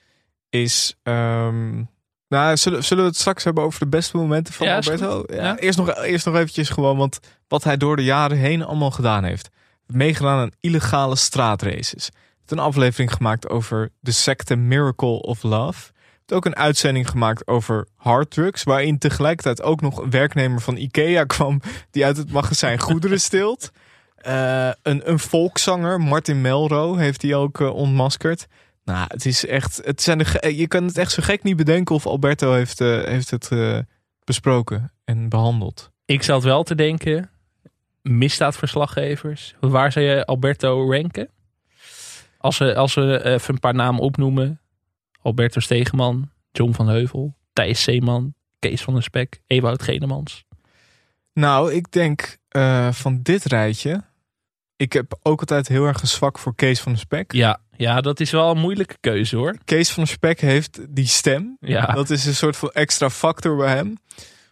is... ehm, nou, zullen, zullen we het straks hebben over de beste momenten van Ja, Alberto? Ja, Ja. Eerst, nog, eerst nog eventjes gewoon, want wat hij door de jaren heen allemaal gedaan heeft. Meegedaan aan illegale straatraces. heeft een aflevering gemaakt over de secte Miracle of Love. heeft ook een uitzending gemaakt over harddrugs. Waarin tegelijkertijd ook nog een werknemer van Ikea kwam. Die uit het magazijn goederen steelt. Eh, een, een volkszanger, Martin Melro, heeft hij ook eh, ontmaskerd. Nou, het is echt. Het zijn de, ge- je kan het echt zo gek niet bedenken of Alberto heeft, eh, heeft het eh, besproken en behandeld. Ik zat wel te denken, misdaadverslaggevers. Waar zou je Alberto ranken? Als we, als we even een paar namen opnoemen. Alberto Stegeman, John van Heuvel, Thijs Zeeman, Kees van der Spek, Ewout Genemans. Nou, ik denk eh, van dit rijtje. Ik heb ook altijd heel erg zwak voor Kees van der Spek. Ja, ja, dat is wel een moeilijke keuze hoor. Kees van der Spek heeft die stem. Ja. Dat is een soort van extra factor bij hem.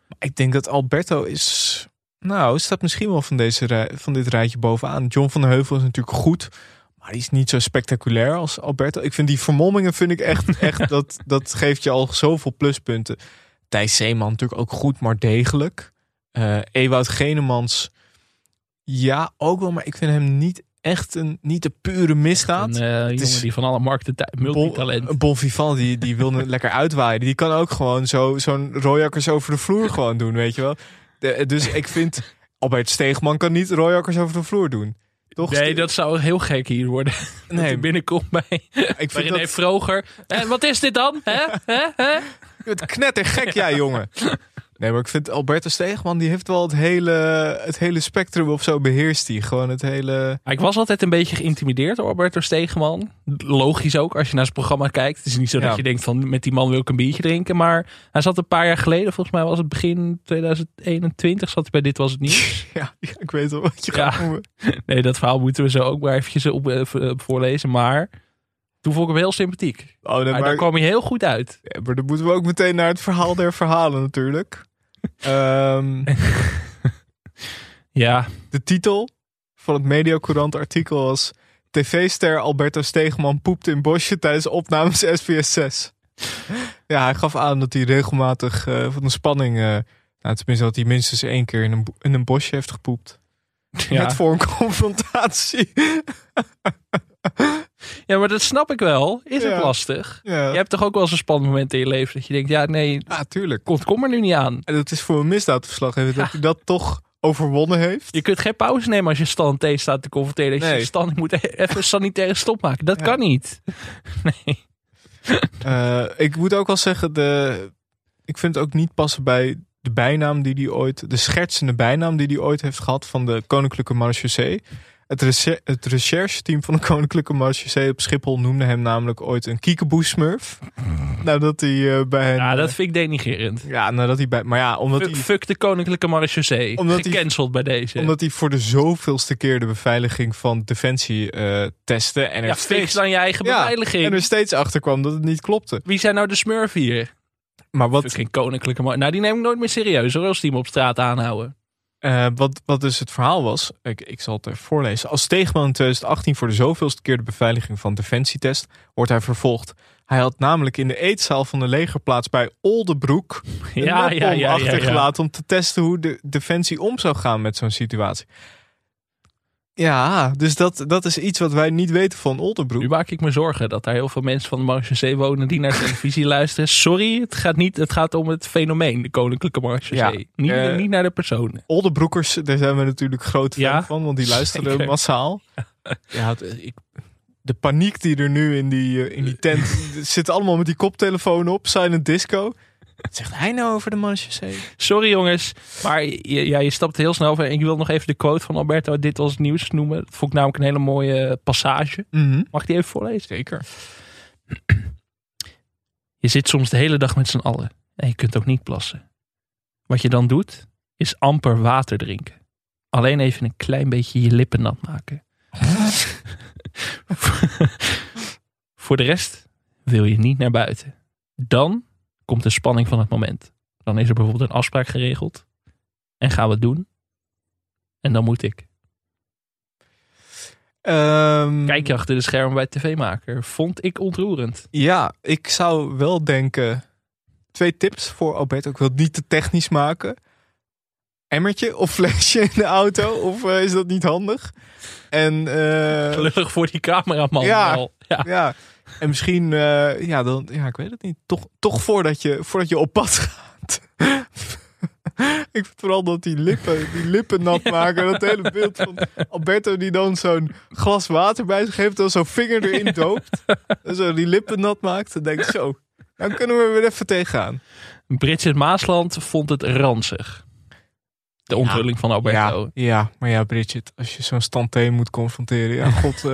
Maar ik denk dat Alberto is. Nou, staat misschien wel van, deze van dit rijtje bovenaan. John van der Heuvel is natuurlijk goed. Maar die is niet zo spectaculair als Alberto. Ik vind die vermommingen vind ik echt, echt dat, dat geeft je al zoveel pluspunten. Thijs Zeeman natuurlijk ook goed, maar degelijk. Eh Ewout Genemans, ja, ook wel. Maar ik vind hem niet echt een, niet de pure misdaad. Een eh, Het jongen is- die van alle markten multitalent. Bon, bon Vivant, die, die wil lekker uitwaaien. Die kan ook gewoon zo, zo'n rooijakkers over de vloer gewoon doen, weet je wel. De- dus ik vind, Albert Steegman kan niet rooijakkers over de vloer doen. Toch? Nee, dat zou heel gek hier worden. Nee. Dat binnenkomt bij, ik vind dat Vroger. En wat is dit dan? Hè? Hè? Hè? het knettergek, jij jongen. Nee, maar ik vind Alberto Steegman, die heeft wel het hele, het hele spectrum of zo beheerst hij. Gewoon het hele... Ik was altijd een beetje geïntimideerd door Alberto Stegeman. Logisch ook, als je naar zijn programma kijkt. Het is niet zo dat je denkt van met die man wil ik een biertje drinken. Maar hij zat een paar jaar geleden, volgens mij was het begin 2021, zat hij bij Dit Was Het Nieuws. Ja, ik weet wel wat je Ja. gaat noemen. Nee, dat verhaal moeten we zo ook maar eventjes op, eh, voorlezen. Maar toen vond ik hem heel sympathiek. Oh, nee, Maar daar kwam hij heel goed uit. Ja, maar dan moeten we ook meteen naar het verhaal der verhalen natuurlijk. Ehm, Ja, de titel van het Mediacourant artikel was... TV-ster Alberto Stegeman poept in bosje tijdens opnames SBS 6. Ja, hij gaf aan dat hij regelmatig eh, van de spanning... eh, nou, tenminste dat hij minstens één keer in een, in een bosje heeft gepoept. Ja. Met voor een confrontatie. Ja, maar dat snap ik wel. Is Ja. het lastig? Ja. Je hebt toch ook wel eens een spannend moment in je leven dat je denkt, ja nee, Ja, tuurlijk. komt kom er nu niet aan. En dat is voor een misdaadverslaggever dat hij dat toch overwonnen heeft. Je kunt geen pauze nemen als je Stan T staat te confronteren. Dat je Nee. zegt, Stan, ik moet e- even sanitaire stop maken. Dat kan niet. Nee. Eh, ik moet ook wel zeggen, de, ik vind het ook niet passen bij de bijnaam die hij ooit, de schertsende bijnaam die hij ooit heeft gehad van de Koninklijke Marechaussee. Het, reche- het rechercheteam van de Koninklijke Marechaussee op Schiphol noemde hem namelijk ooit een kiekeboe-smurf. nadat hij eh, bij hen... Ja, dat vind ik denigrerend. Ja, nadat hij bij... Maar ja, omdat Fuck, hij, fuck de koninklijke marechaussee. Omdat hij- Gecanceld bij deze. omdat hij voor de zoveelste keer de beveiliging van Defensie eh testte. En er ja, steeds, fix dan je eigen Ja, beveiliging. en er steeds achter kwam dat het niet klopte. Wie zijn nou de smurf hier? Maar wat, Fucking koninklijke Nou, die neem ik nooit meer serieus hoor, als die hem op straat aanhouden. Eh, wat, wat dus het verhaal was, ik, ik zal het even voorlezen. Als Steegman in 2018 voor de zoveelste keer de beveiliging van Defensie test, wordt hij vervolgd. Hij had namelijk in de eetzaal van de legerplaats bij Oldebroek een Ja, nepbom ja, ja, ja, ja. achtergelaten om te testen hoe de defensie om zou gaan met zo'n situatie. Ja, dus dat, dat is iets wat wij niet weten van Oldebroek. Nu maak ik me zorgen dat daar heel veel mensen van de Marechaussee wonen die naar televisie luisteren. Sorry, het gaat, niet, het gaat om het fenomeen, de Koninklijke Marechaussee. Ja, niet, eh, niet naar de personen. Oldebroekers, daar zijn we natuurlijk groot fan Ja, van, want die luisteren zeker. massaal. Ja, het- ik, de paniek die er nu in die, eh, in die tent zitten allemaal met die koptelefoon op, silent disco. Wat zegt hij nou over de Marechaussee? Sorry jongens, maar je, ja, je stapt heel snel over. En ik wil nog even de quote van Alberto Dit Was Nieuws noemen. Dat vond ik namelijk een hele mooie passage. Mag ik die even voorlezen? Zeker. Je zit soms de hele dag met z'n allen en je kunt ook niet plassen. Wat je dan doet, is amper water drinken. Alleen even een klein beetje je lippen nat maken. Voor de rest wil je niet naar buiten. Dan komt de spanning van het moment. Dan is er bijvoorbeeld een afspraak geregeld. En gaan we het doen. En dan moet ik. Ehm, Kijk je achter de schermen bij tv-maker. Vond ik ontroerend. Ja, ik zou wel denken. Twee tips voor Alberto. Ik wil het niet te technisch maken. Emmertje of flesje in de auto? Of eh, is dat niet handig? En, eh, Gelukkig voor die cameraman ja, wel. ja. Ja. En misschien, eh, ja, dan, ja, ik weet het niet. Toch, toch voordat, je, voordat je op pad gaat. ik vind vooral dat die lippen, die lippen nat maken. Dat hele beeld van Alberto die dan zo'n glas water bij zich heeft. Dan zo'n vinger erin doopt. En zo die lippen nat maakt. Dan denk ik zo, dan kunnen we er weer even tegenaan. Bridget Maasland vond het ranzig. De onthulling van Alberto. Ja, ja, maar ja, Bridget, als je zo'n standteen moet confronteren. Ja, god,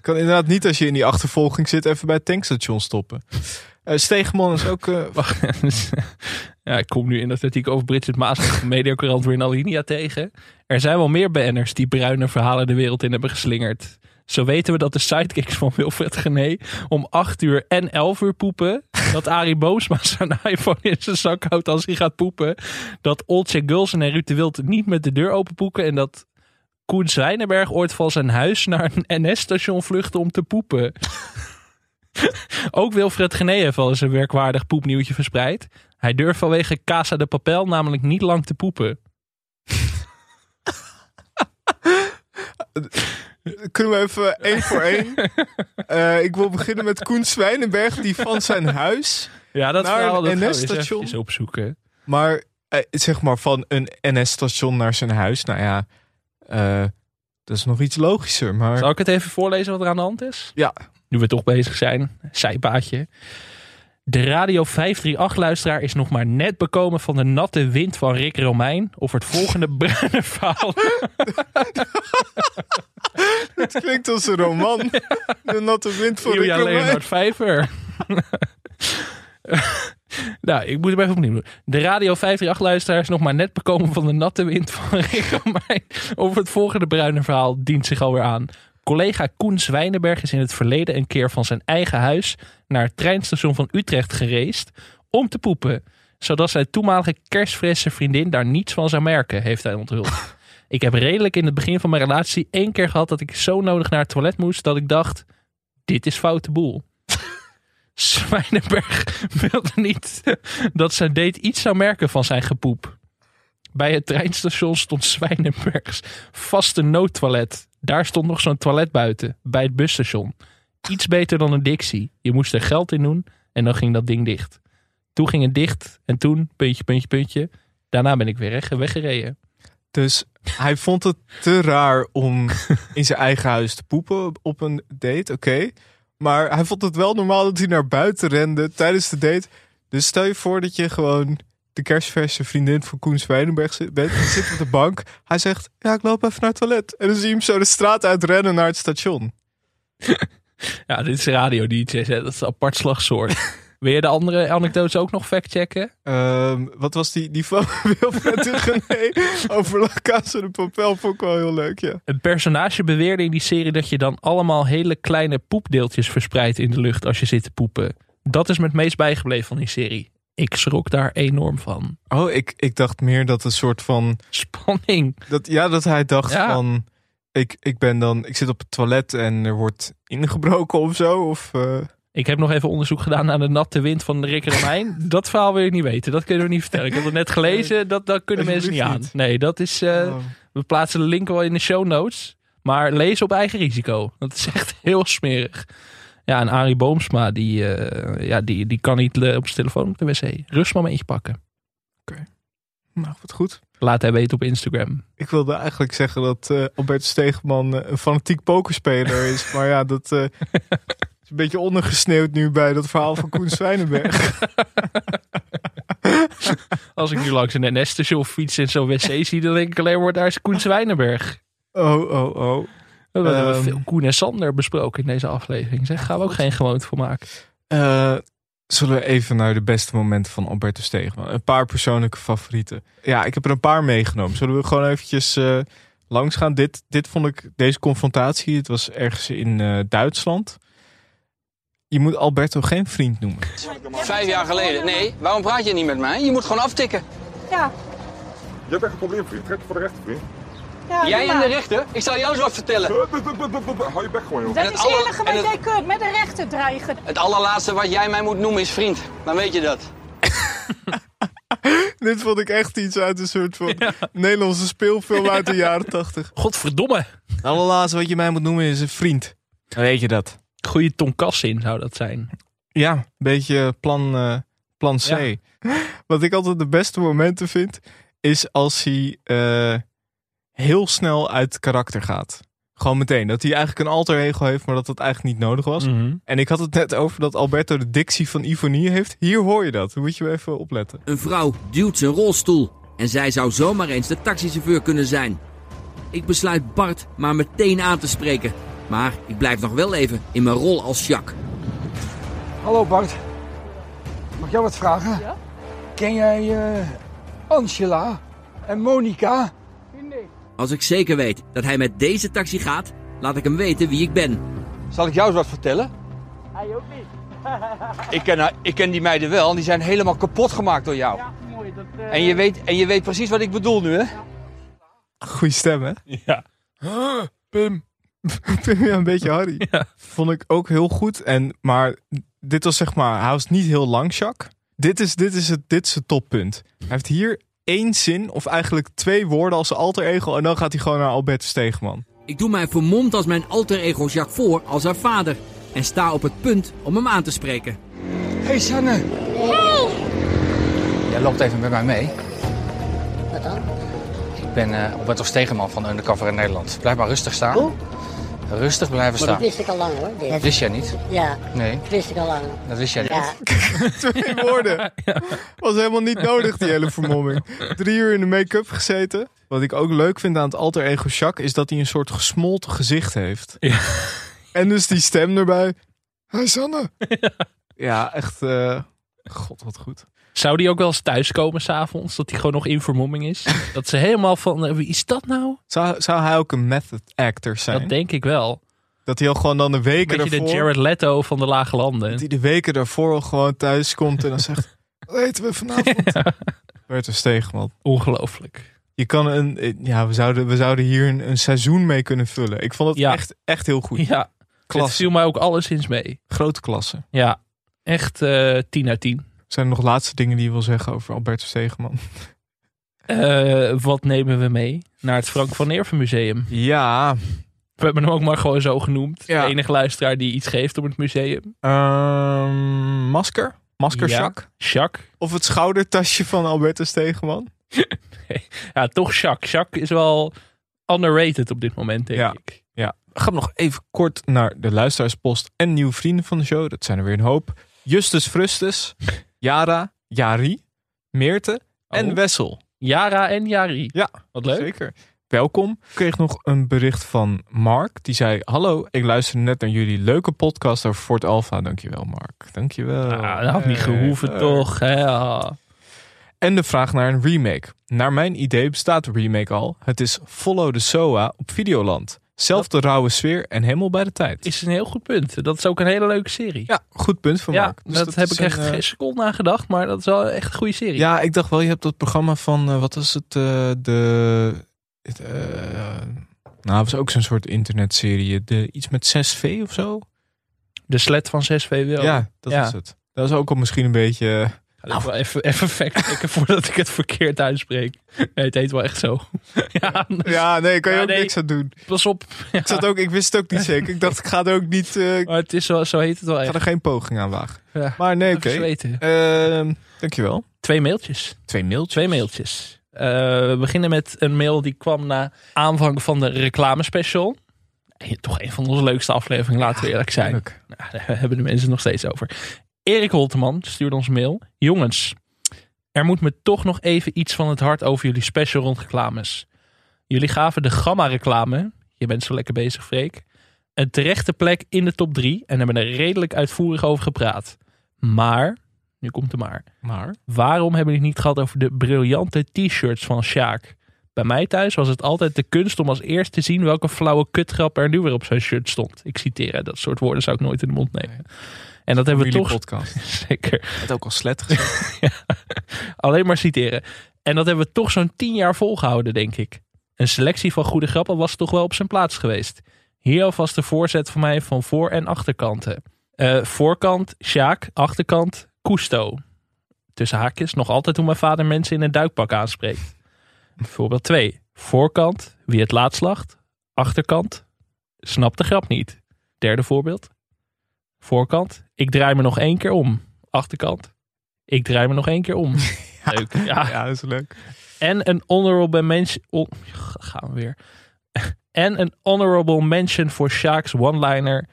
eh, kan inderdaad niet als je in die achtervolging zit even bij het tankstation stoppen. Eh Stegeman is ook... eh, Ja, ik kom nu in dat artikel over Bridget Maasland van Mediacorant weer in Alinea tegen. Er zijn wel meer BN'ers die bruine verhalen de wereld in hebben geslingerd. Zo weten we dat de sidekicks van Wilfred Gené om 8 uur en 11 uur poepen. Dat Arie Boomsma zijn iPhone in zijn zak houdt als hij gaat poepen. Dat Olcay Gulsen en Ruud de Wild niet met de deur open poeken. En dat Koen Zwijnenberg ooit van zijn huis naar een NS-station vluchtte om te poepen. Ook Wilfred Gené heeft wel eens een werkwaardig poepnieuwtje verspreid. Hij durft vanwege Casa de Papel namelijk niet lang te poepen. Kunnen we even één voor één? Eh, ik wil beginnen met Koen Zwijnenberg, die van zijn huis Ja, dat naar verhaal, een NS-station. opzoeken. Maar eh, zeg maar van een NS-station naar zijn huis. Nou ja, eh, dat is nog iets logischer. Maar Zal ik het even voorlezen wat er aan de hand is? Ja. Nu we toch bezig zijn. Zijpaadje. De Radio 538-luisteraar is nog maar net bekomen van de natte wind van Rick Romein. Of het volgende bruine verhaal. het klinkt als een roman. De natte wind van Rick Julia Romein. Leonard Vijver. nou, ik moet hem even opnieuw doen. De Radio 538-luisteraar is nog maar net bekomen van de natte wind van Rick. Over het volgende bruine verhaal dient zich alweer aan. Collega Koen Zwijnenberg is in het verleden een keer van zijn eigen huis naar het treinstation van Utrecht gereisd om te poepen. Zodat zijn toenmalige kerstfrisse vriendin daar niets van zou merken, heeft hij onthuld. Ik heb redelijk in het begin van mijn relatie één keer gehad dat ik zo nodig naar het toilet moest dat ik dacht, dit is foute boel. Zwijnenberg wilde niet dat zijn date iets zou merken van zijn gepoep. Bij het treinstation stond Zwijnenbergs vaste noodtoilet. Daar stond nog zo'n toilet buiten, bij het busstation. Iets beter dan een Dixie. Je moest er geld in doen en dan ging dat ding dicht. Toen ging het dicht en toen, puntje, puntje, puntje. Daarna ben ik weer weg, weggereden. Dus hij vond het te raar om in zijn eigen huis te poepen op een date. Oké. Maar hij vond het wel normaal dat hij naar buiten rende tijdens de date. Dus stel je voor dat je gewoon de kerstverse vriendin van Koen Zwijnenberg zit- bent. Die zit op de bank. Hij zegt, ja, ik loop even naar het toilet. En dan zie je hem zo de straat uitrennen naar het station. Ja, dit is radio hè. dat is een apart slagsoort. Wil je de andere anekdotes ook nog factchecken? Ehm, wat was die, die van Wilfred Gené over La Casa de Papel? Vond ik wel heel leuk, ja. Een personage beweerde in die serie dat je dan allemaal hele kleine poepdeeltjes verspreidt in de lucht als je zit te poepen. Dat is me het meest bijgebleven van die serie. Ik schrok daar enorm van. Oh, ik, ik dacht meer dat een soort van... Spanning. Dat, ja, dat hij dacht Ja. van... Ik, ik ben dan... Ik zit op het toilet en er wordt ingebroken of zo. Of, eh, Ik heb nog even onderzoek gedaan naar de natte wind van Rick en Mijn. dat verhaal wil ik niet weten. Dat kunnen we niet vertellen. Ik heb het net gelezen. Dat, dat kunnen mensen niet aan. Nee, dat is... eh, Oh. We plaatsen de link wel in de show notes. Maar lees op eigen risico. Dat is echt heel smerig. Ja, en Arie Boomsma, die, eh, ja, die, die kan niet eh, op zijn telefoon op de wc. Rustmomentje pakken. Nou, wat goed. Laat hij weten op Instagram. Ik wilde eigenlijk zeggen dat Albertus Stegeman eh, een fanatiek pokerspeler is. maar ja, dat is een beetje ondergesneeuwd nu bij dat verhaal van Koen Zwijnenberg. Als ik nu langs een NS-station fiets en zo'n wc zie, dan denk ik alleen maar, daar is Koen Zwijnenberg. Oh, oh, oh. We hebben Ehm. veel Koen en Sander besproken in deze aflevering. Zeg, gaan we ook geen gewoonte voor maken. Eh, zullen we even naar de beste momenten van Albertus Stegeman. Een paar persoonlijke favorieten. Ja, ik heb er een paar meegenomen. Zullen we gewoon eventjes eh, langs gaan? Dit, dit vond ik, deze confrontatie, het was ergens in eh, Duitsland. Je moet Alberto geen vriend noemen. Vijf jaar geleden. Nee, waarom praat je niet met mij? Je moet gewoon aftikken. Ja. Je hebt echt een probleem, vriend. Trek je voor de rechter, vriend. ja Jij en de rechter? Ik zal jou eens wat vertellen. Hou je bek gewoon, joh. Dat is het aller- enige en wat het- jij kunt, met de rechter dreigen. Het allerlaatste wat jij mij moet noemen is vriend. Dan weet je dat. Dit vond ik echt iets uit een soort van Nederlandse speelfilm uit de jaren tachtig. Godverdomme. Het allerlaatste wat je mij moet noemen is een vriend. Dan weet je dat. Goeie tonkas in zou dat zijn. Ja, een beetje plan, eh, plan C. Ja. Wat ik altijd de beste momenten vind, is als hij eh, heel snel uit karakter gaat. Gewoon meteen. Dat hij eigenlijk een alter ego heeft, maar dat dat eigenlijk niet nodig was. Mhm. En ik had het net over dat Alberto de dictie van Ivonie heeft. Hier hoor je dat. Dan moet je even opletten. Een vrouw duwt zijn rolstoel en zij zou zomaar eens de taxichauffeur kunnen zijn. Ik besluit Bart maar meteen aan te spreken. Maar ik blijf nog wel even in mijn rol als Jacques. Hallo Bart. Mag ik jou wat vragen? Ken jij eh, Angela en Monica? Als ik zeker weet dat hij met deze taxi gaat, laat ik hem weten wie ik ben. Zal ik jou eens wat vertellen? Hij ook niet. Ik ken, ik ken die meiden wel en die zijn helemaal kapot gemaakt door jou. Ja, mooi. Dat, eh, En je weet, en je weet precies wat ik bedoel nu, hè? Goeie stem, hè? Ja. Pim, ja, een beetje Harry. Vond ik ook heel goed. En, maar dit was zeg maar, hij was niet heel lang, Jacques. Dit is, dit is, het, dit is het toppunt. Hij heeft hier één zin, of eigenlijk twee woorden als alter ego. En dan gaat hij gewoon naar Albertus Stegeman. Ik doe mij vermomd als mijn alter ego Jacques voor als haar vader. En sta op het punt om hem aan te spreken. Hey Sanne. Hey! Jij loopt even met mij mee. Wat dan? Ik ben uh, Alberto Stegeman van Undercover in Nederland. Blijf maar rustig staan. Hoe? Rustig blijven Maar staan. dat wist ik al lang hoor. dit. Dat wist jij niet? Ja, Nee, dat wist ik al lang. dat wist jij niet. Ja. Twee woorden. Was helemaal niet nodig, die hele vermomming. Drie uur in de make-up gezeten. Wat ik ook leuk vind aan het alter ego Jacques... is dat hij een soort gesmolten gezicht heeft. En dus die stem erbij. Hi Sanne. Ja, echt... eh, God, wat goed. Zou die ook wel eens thuiskomen s'avonds? Dat hij gewoon nog in vermomming is? dat ze helemaal van, eh, wie is dat nou? Zou, zou hij ook een method actor zijn? Dat denk ik wel. Dat hij al gewoon dan de weken Beetje de daarvoor... Jared Leto van de lage landen. Dat hij de weken daarvoor al gewoon thuis komt en dan zegt... Wat eten we vanavond? Werd er Stegeman. Ongelooflijk. Je kan een... Ja, we zouden, we zouden hier een, een seizoen mee kunnen vullen. Ik vond het Ja. echt, echt heel goed. Ja, het Klasse. viel mij ook alleszins mee. Grote klasse. Ja, echt eh 10 uit 10. Zijn er nog laatste dingen die je wil zeggen over Albertus Stegeman? Eh, wat nemen we mee naar het Frank van Neerven Museum? Ja. We hebben hem ook maar gewoon zo genoemd. Ja. De enige luisteraar die iets geeft op het museum. Ehm, masker? Masker Ja, Jacques? Jacques. Of het schoudertasje van Albertus Stegeman? Ja, toch Jacques. Jacques is wel underrated op dit moment, denk Ja. ik. Ja. Gaan nog even kort naar de luisteraarspost en nieuwe vrienden van de show. Dat zijn er weer een hoop. Justus Frustus, Jara, Jari, Meerte en Oh. Wessel. Yara en Jari. Ja, Wat leuk. Zeker. Welkom. Ik kreeg nog een bericht van Mark. Die zei, hallo, ik luisterde net naar jullie leuke podcast over Fort Alpha. Dankjewel Mark. Dankjewel. Ah, dat had niet gehoeven, Eh, toch? En de vraag naar een remake. Naar mijn idee bestaat de remake al. Het is Follow the SOA op Videoland. Zelfde rauwe sfeer en helemaal bij de tijd. Is een heel goed punt. Dat is ook een hele leuke serie. Ja, goed punt van Ja, Mark. Dus dat, heb ik echt een, eh, geen seconde aan gedacht. Maar dat is wel echt een goede serie. Ja, ik dacht wel, je hebt dat programma van, eh, wat was het, eh, de, het, nou, het was ook zo'n soort internetserie, de, iets met 6V of zo. De sled van 6 VWO. Ja, dat Ja. is het. Dat is ook al misschien een beetje... Ga ik wel even, even factchecken voordat ik het verkeerd uitspreek. Nee, het heet wel echt zo. ja, Ja, nee, kan je Ja, ook nee. niks aan doen. pas op. Ik, zat ook, ik wist het ook niet zeker. Ik dacht, ik ga er ook niet... eh, ik Maar het is wel, zo heet het wel ga echt. er geen poging aan wagen. Ja. Maar nee, oké. zweten. Ehm, dankjewel. Twee mailtjes. Twee mailtjes. Twee mailtjes. Eh, we beginnen met een mail die kwam na aanvang van de reclamespecial. Toch een van onze leukste afleveringen, laten we eerlijk zijn. Tuurlijk. Nou, daar hebben de mensen nog steeds over. Erik Holteman stuurde ons mail. Jongens, er moet me toch nog even iets van het hart over jullie special rond reclames. Jullie gaven de Gamma-reclame, je bent zo lekker bezig Freek, een terechte plek in de top 3 en hebben er redelijk uitvoerig over gepraat. Maar, nu komt de maar, Maar? waarom hebben jullie het niet gehad over de briljante t-shirts van Sjaak? Bij mij thuis was het altijd de kunst om als eerst te zien welke flauwe kutgrap er nu weer op zijn shirt stond. Ik citeer, dat soort woorden zou ik nooit in de mond nemen. En dat hebben we toch... podcast. Zeker. Het ook al slet gezegd. Alleen maar citeren. En dat hebben we toch zo'n tien jaar volgehouden, denk ik. Een selectie van goede grappen was toch wel op zijn plaats geweest. Hier alvast de voorzet van mij van voor- en achterkanten. Eh, voorkant, Sjaak. Achterkant, Cousteau. Tussen haakjes, nog altijd hoe mijn vader mensen in een duikpak aanspreekt. Voorbeeld 2. Voorkant, wie het laatst lacht. Achterkant, snap de grap niet. Derde voorbeeld. Voorkant, ik draai me nog één keer om. Achterkant, ik draai me nog één keer om. Leuk. Ja. Ja, dat is leuk. En een honorable mention. Oh, gaan we weer. En een honorable mention voor Sjaak's one-liner.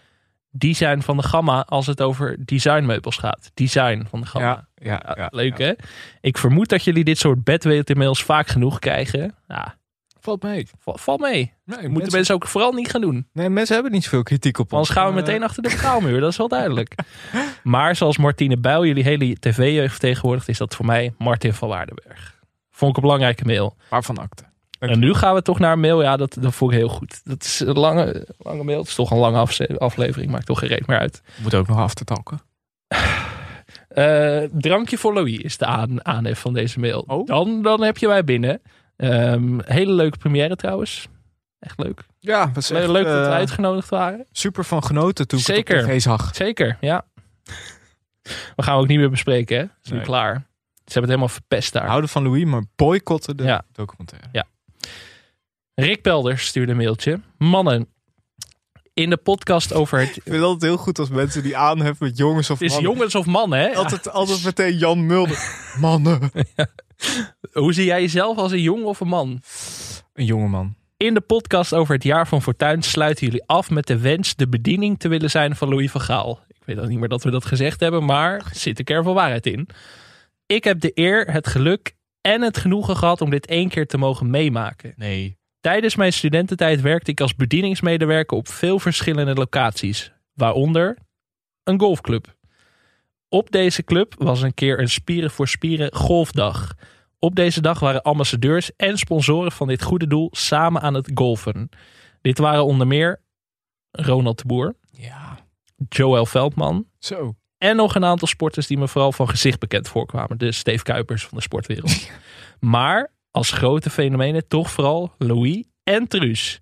Design van de Gamma als het over designmeubels gaat. Design van de Gamma. Ja, ja, ja. Leuk hè? Ik vermoed dat jullie dit soort bedwetermails vaak genoeg krijgen. Ja, Valt mee. val, val mee. Nee, Moeten mensen ook vooral niet gaan doen. Nee, mensen hebben niet zoveel kritiek op ons. Anders gaan we meteen eh, achter de betaalmuur. Dat is wel duidelijk. Maar zoals Martine Bijl jullie hele tv-jeugd vertegenwoordigt... is dat voor mij Martin van Waardenberg. Vond ik een belangrijke mail. Waarvan akte. En nu gaan we toch naar een mail. Ja, dat, dat vond ik heel goed. Dat is een lange, lange mail. Het is toch een lange aflevering. Maakt toch geen reet meer uit. Moet ook nog af te talken. Eh, drankje voor Louis is de aan, aanhef van deze mail. Oh. Dan, dan heb je wij binnen. Ehm, hele leuke première trouwens. Echt leuk. Ja, was echt, leuk dat we eh, uitgenodigd waren. super van genoten toen ik Zeker. het op tv zag. Zeker, ja. We gaan ook niet meer bespreken, hè? Is nu Nee. klaar. Ze hebben het helemaal verpest daar. Houden van Louis, maar boycotten de Ja. documentaire. Rick Pelder stuurde een mailtje. Mannen, in de podcast over het... Ik vind het altijd heel goed als mensen die aanheffen met jongens of Het is mannen. jongens of mannen, hè? Altijd, altijd meteen Jan Mulder. Mannen. Hoe zie jij jezelf als een jongen of een man? Een jongeman. In de podcast over het jaar van Fortuin sluiten jullie af met de wens de bediening te willen zijn van Louis van Gaal. Ik weet ook niet meer dat we dat gezegd hebben, maar zit een kern van waarheid in. Ik heb de eer, het geluk en het genoegen gehad om dit één keer te mogen meemaken. Nee. Tijdens mijn studententijd werkte ik als bedieningsmedewerker op veel verschillende locaties, waaronder een golfclub. Op deze club was een keer een Spieren voor Spieren golfdag. Op deze dag waren ambassadeurs en sponsoren van dit goede doel samen aan het golfen. Dit waren onder meer Ronald de Boer, Ja. Joël Veldman Zo. en nog een aantal sporters die me vooral van gezicht bekend voorkwamen. De Steve Kuipers van de sportwereld. maar als grote fenomenen toch vooral Louis en Truus.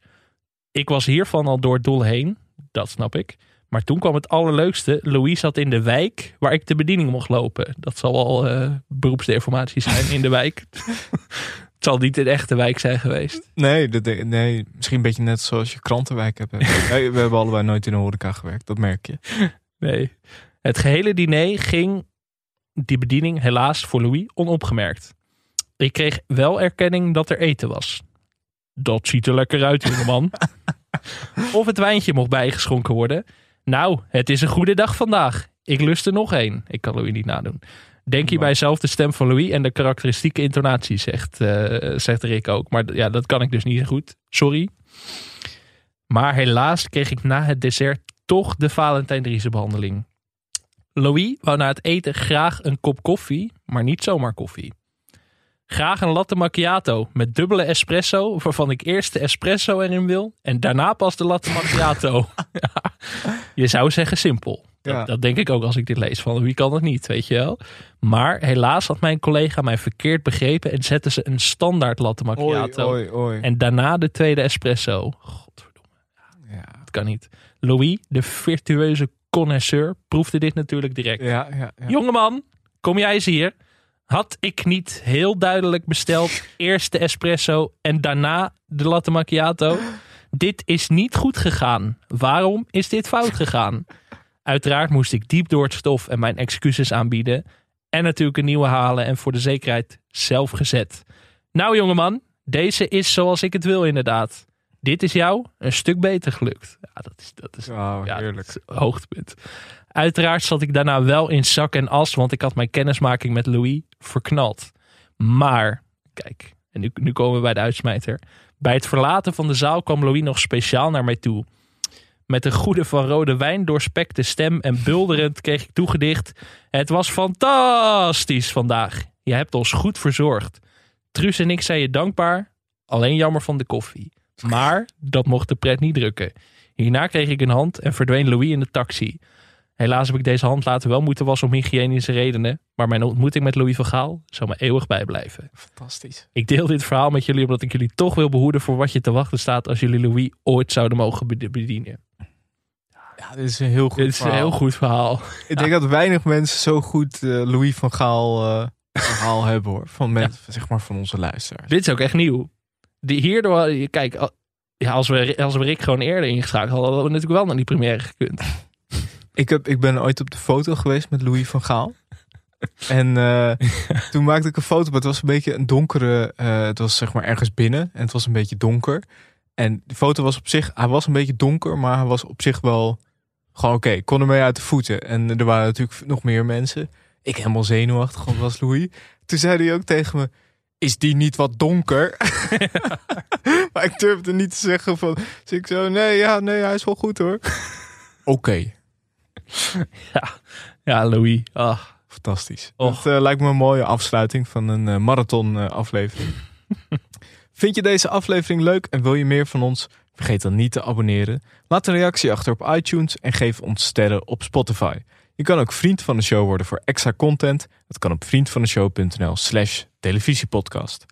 Ik was hiervan al door het doel heen, dat snap ik. Maar toen kwam het allerleukste. Louis zat in de wijk waar ik de bediening mocht lopen. Dat zal wel eh, beroepsdeformatie zijn in de wijk. het zal niet een echte wijk zijn geweest. Nee, de- nee, misschien een beetje net zoals je krantenwijk hebt. Nee, we hebben allebei nooit in de horeca gewerkt, dat merk je. Nee. Het gehele diner ging die bediening helaas voor Louis onopgemerkt. Ik kreeg wel erkenning dat er eten was. Dat ziet er lekker uit, jongeman. of het wijntje mocht bijgeschonken worden. Nou, het is een goede dag vandaag. Ik lust er nog één. Ik kan Louis niet nadoen. Denk hierbij zelf de stem van Louis en de karakteristieke intonatie, zegt, eh, zegt Rick ook. Maar ja, dat kan ik dus niet zo goed. Sorry. Maar helaas kreeg ik na het dessert toch de Valentijn Driessen behandeling. Louis wou na het eten graag een kop koffie, maar niet zomaar koffie. Graag een latte macchiato met dubbele espresso, waarvan ik eerst de espresso erin wil en daarna pas de latte macchiato. Ja. Je zou zeggen simpel. Dat, Ja. dat denk ik ook als ik dit lees. Van wie kan dat niet, weet je wel? Maar helaas had mijn collega mij verkeerd begrepen en zette ze een standaard latte macchiato. Oei, oei, oei. En daarna de tweede espresso. Godverdomme. Ja. Dat kan niet. Louis, de virtueuze connoisseur proefde dit natuurlijk direct. Ja. Jongeman, kom jij eens hier. Had ik niet heel duidelijk besteld eerst de espresso en daarna de latte macchiato? Dit is niet goed gegaan. Waarom is dit fout gegaan? Uiteraard moest ik diep door het stof en mijn excuses aanbieden. En natuurlijk een nieuwe halen en voor de zekerheid zelf gezet. Nou jongeman, deze is zoals ik het wil inderdaad. Dit is jou een stuk beter gelukt. Ja, dat is, dat is, ja, dat is hoogtepunt. Uiteraard zat ik daarna wel in zak en as, want ik had mijn kennismaking met Louis verknald. Maar, kijk, en nu, nu komen we bij de uitsmijter. Bij het verlaten van de zaal kwam Louis nog speciaal naar mij toe. Met een goede van rode wijn doorspekte stem en bulderend kreeg ik toegedicht. Het was fantastisch vandaag. Je hebt ons goed verzorgd. Truus en ik zijn je dankbaar. Alleen jammer van de koffie. Maar dat mocht de pret niet drukken. Hierna kreeg ik een hand en verdween Louis in de taxi. Helaas heb ik deze hand later wel moeten wassen om hygiënische redenen. Maar mijn ontmoeting met Louis van Gaal zal me eeuwig bijblijven. Fantastisch. Ik deel dit verhaal met jullie omdat ik jullie toch wil behoeden voor wat je te wachten staat als jullie Louis ooit zouden mogen bed- bedienen. Ja, dit is een heel goed Dit is verhaal. een heel goed verhaal. Ik denk dat weinig mensen zo goed eh, Louis van Gaal eh, verhaal hebben hoor. Van, mensen, zeg maar van onze luisteraars. Dit is ook echt nieuw. Die hierdoor, kijk, ja, als, we, als we Rick gewoon eerder ingeschakeld hadden, hadden we natuurlijk wel naar die première gekund. Ik, heb, ik ben ooit op de foto geweest met Louis van Gaal. En eh, toen maakte ik een foto, maar het was een beetje een donkere. eh, het was zeg maar ergens binnen en het was een beetje donker. En de foto was op zich, hij was een beetje donker, maar hij was op zich wel gewoon oké. Ik kon ermee uit de voeten. En er waren natuurlijk nog meer mensen. Ik helemaal zenuwachtig, want was Louis. Toen zei hij ook tegen me: Is die niet wat donker? maar ik durfde niet te zeggen van. Dus ik zo: Nee, ja, nee, hij is wel goed hoor. Oké. Ja, ja Louis. Ah. Fantastisch. Och. Het eh, lijkt me een mooie afsluiting van een eh, marathon eh, aflevering. Vind je deze aflevering leuk en wil je meer van ons? Vergeet dan niet te abonneren. Laat een reactie achter op iTunes en geef ons sterren op Spotify. Je kan ook vriend van de show worden voor extra content. Dat kan op vriendvandeshow.nl slash televisiepodcast.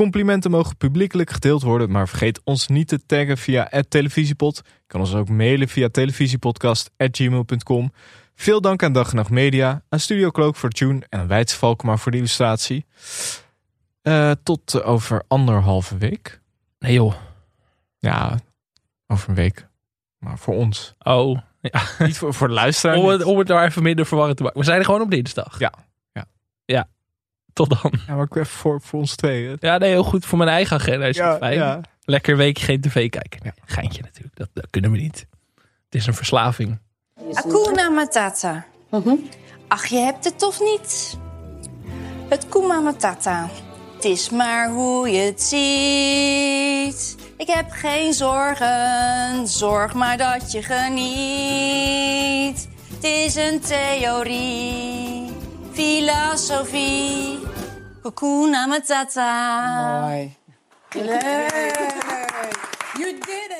Complimenten mogen publiekelijk gedeeld worden, maar vergeet ons niet te taggen via televisiepod. Je kan ons ook mailen via televisiepodcast.gmail.com. Veel dank aan Dag en Nacht Media, aan Studio Cloak voor Tune en aan Weidse Valkema voor de illustratie. Eh, tot over anderhalve week. Nee joh. Ja, over een week. Maar voor ons. Oh, ja. Niet voor, voor de luisteraar. Om het, om het daar even minder verwarrend te maken. We zijn er gewoon op dinsdag. Ja. Ja. Ja. Tot dan. Ja, maar ik even voor, voor ons tweeën. Ja, nee, heel goed voor mijn eigen agenda. Is Ja, het fijn. ja. Lekker een weekje geen tv kijken. Geintje natuurlijk. Dat, dat kunnen we niet. Het is een verslaving. Akuna Matata. Ach, je hebt het toch niet? Het Kuma Matata. Het is maar hoe je het ziet. Ik heb geen zorgen, zorg maar dat je geniet. Het is een theorie, filosofie. Hakuna Matata. Mooi. Leuk. You did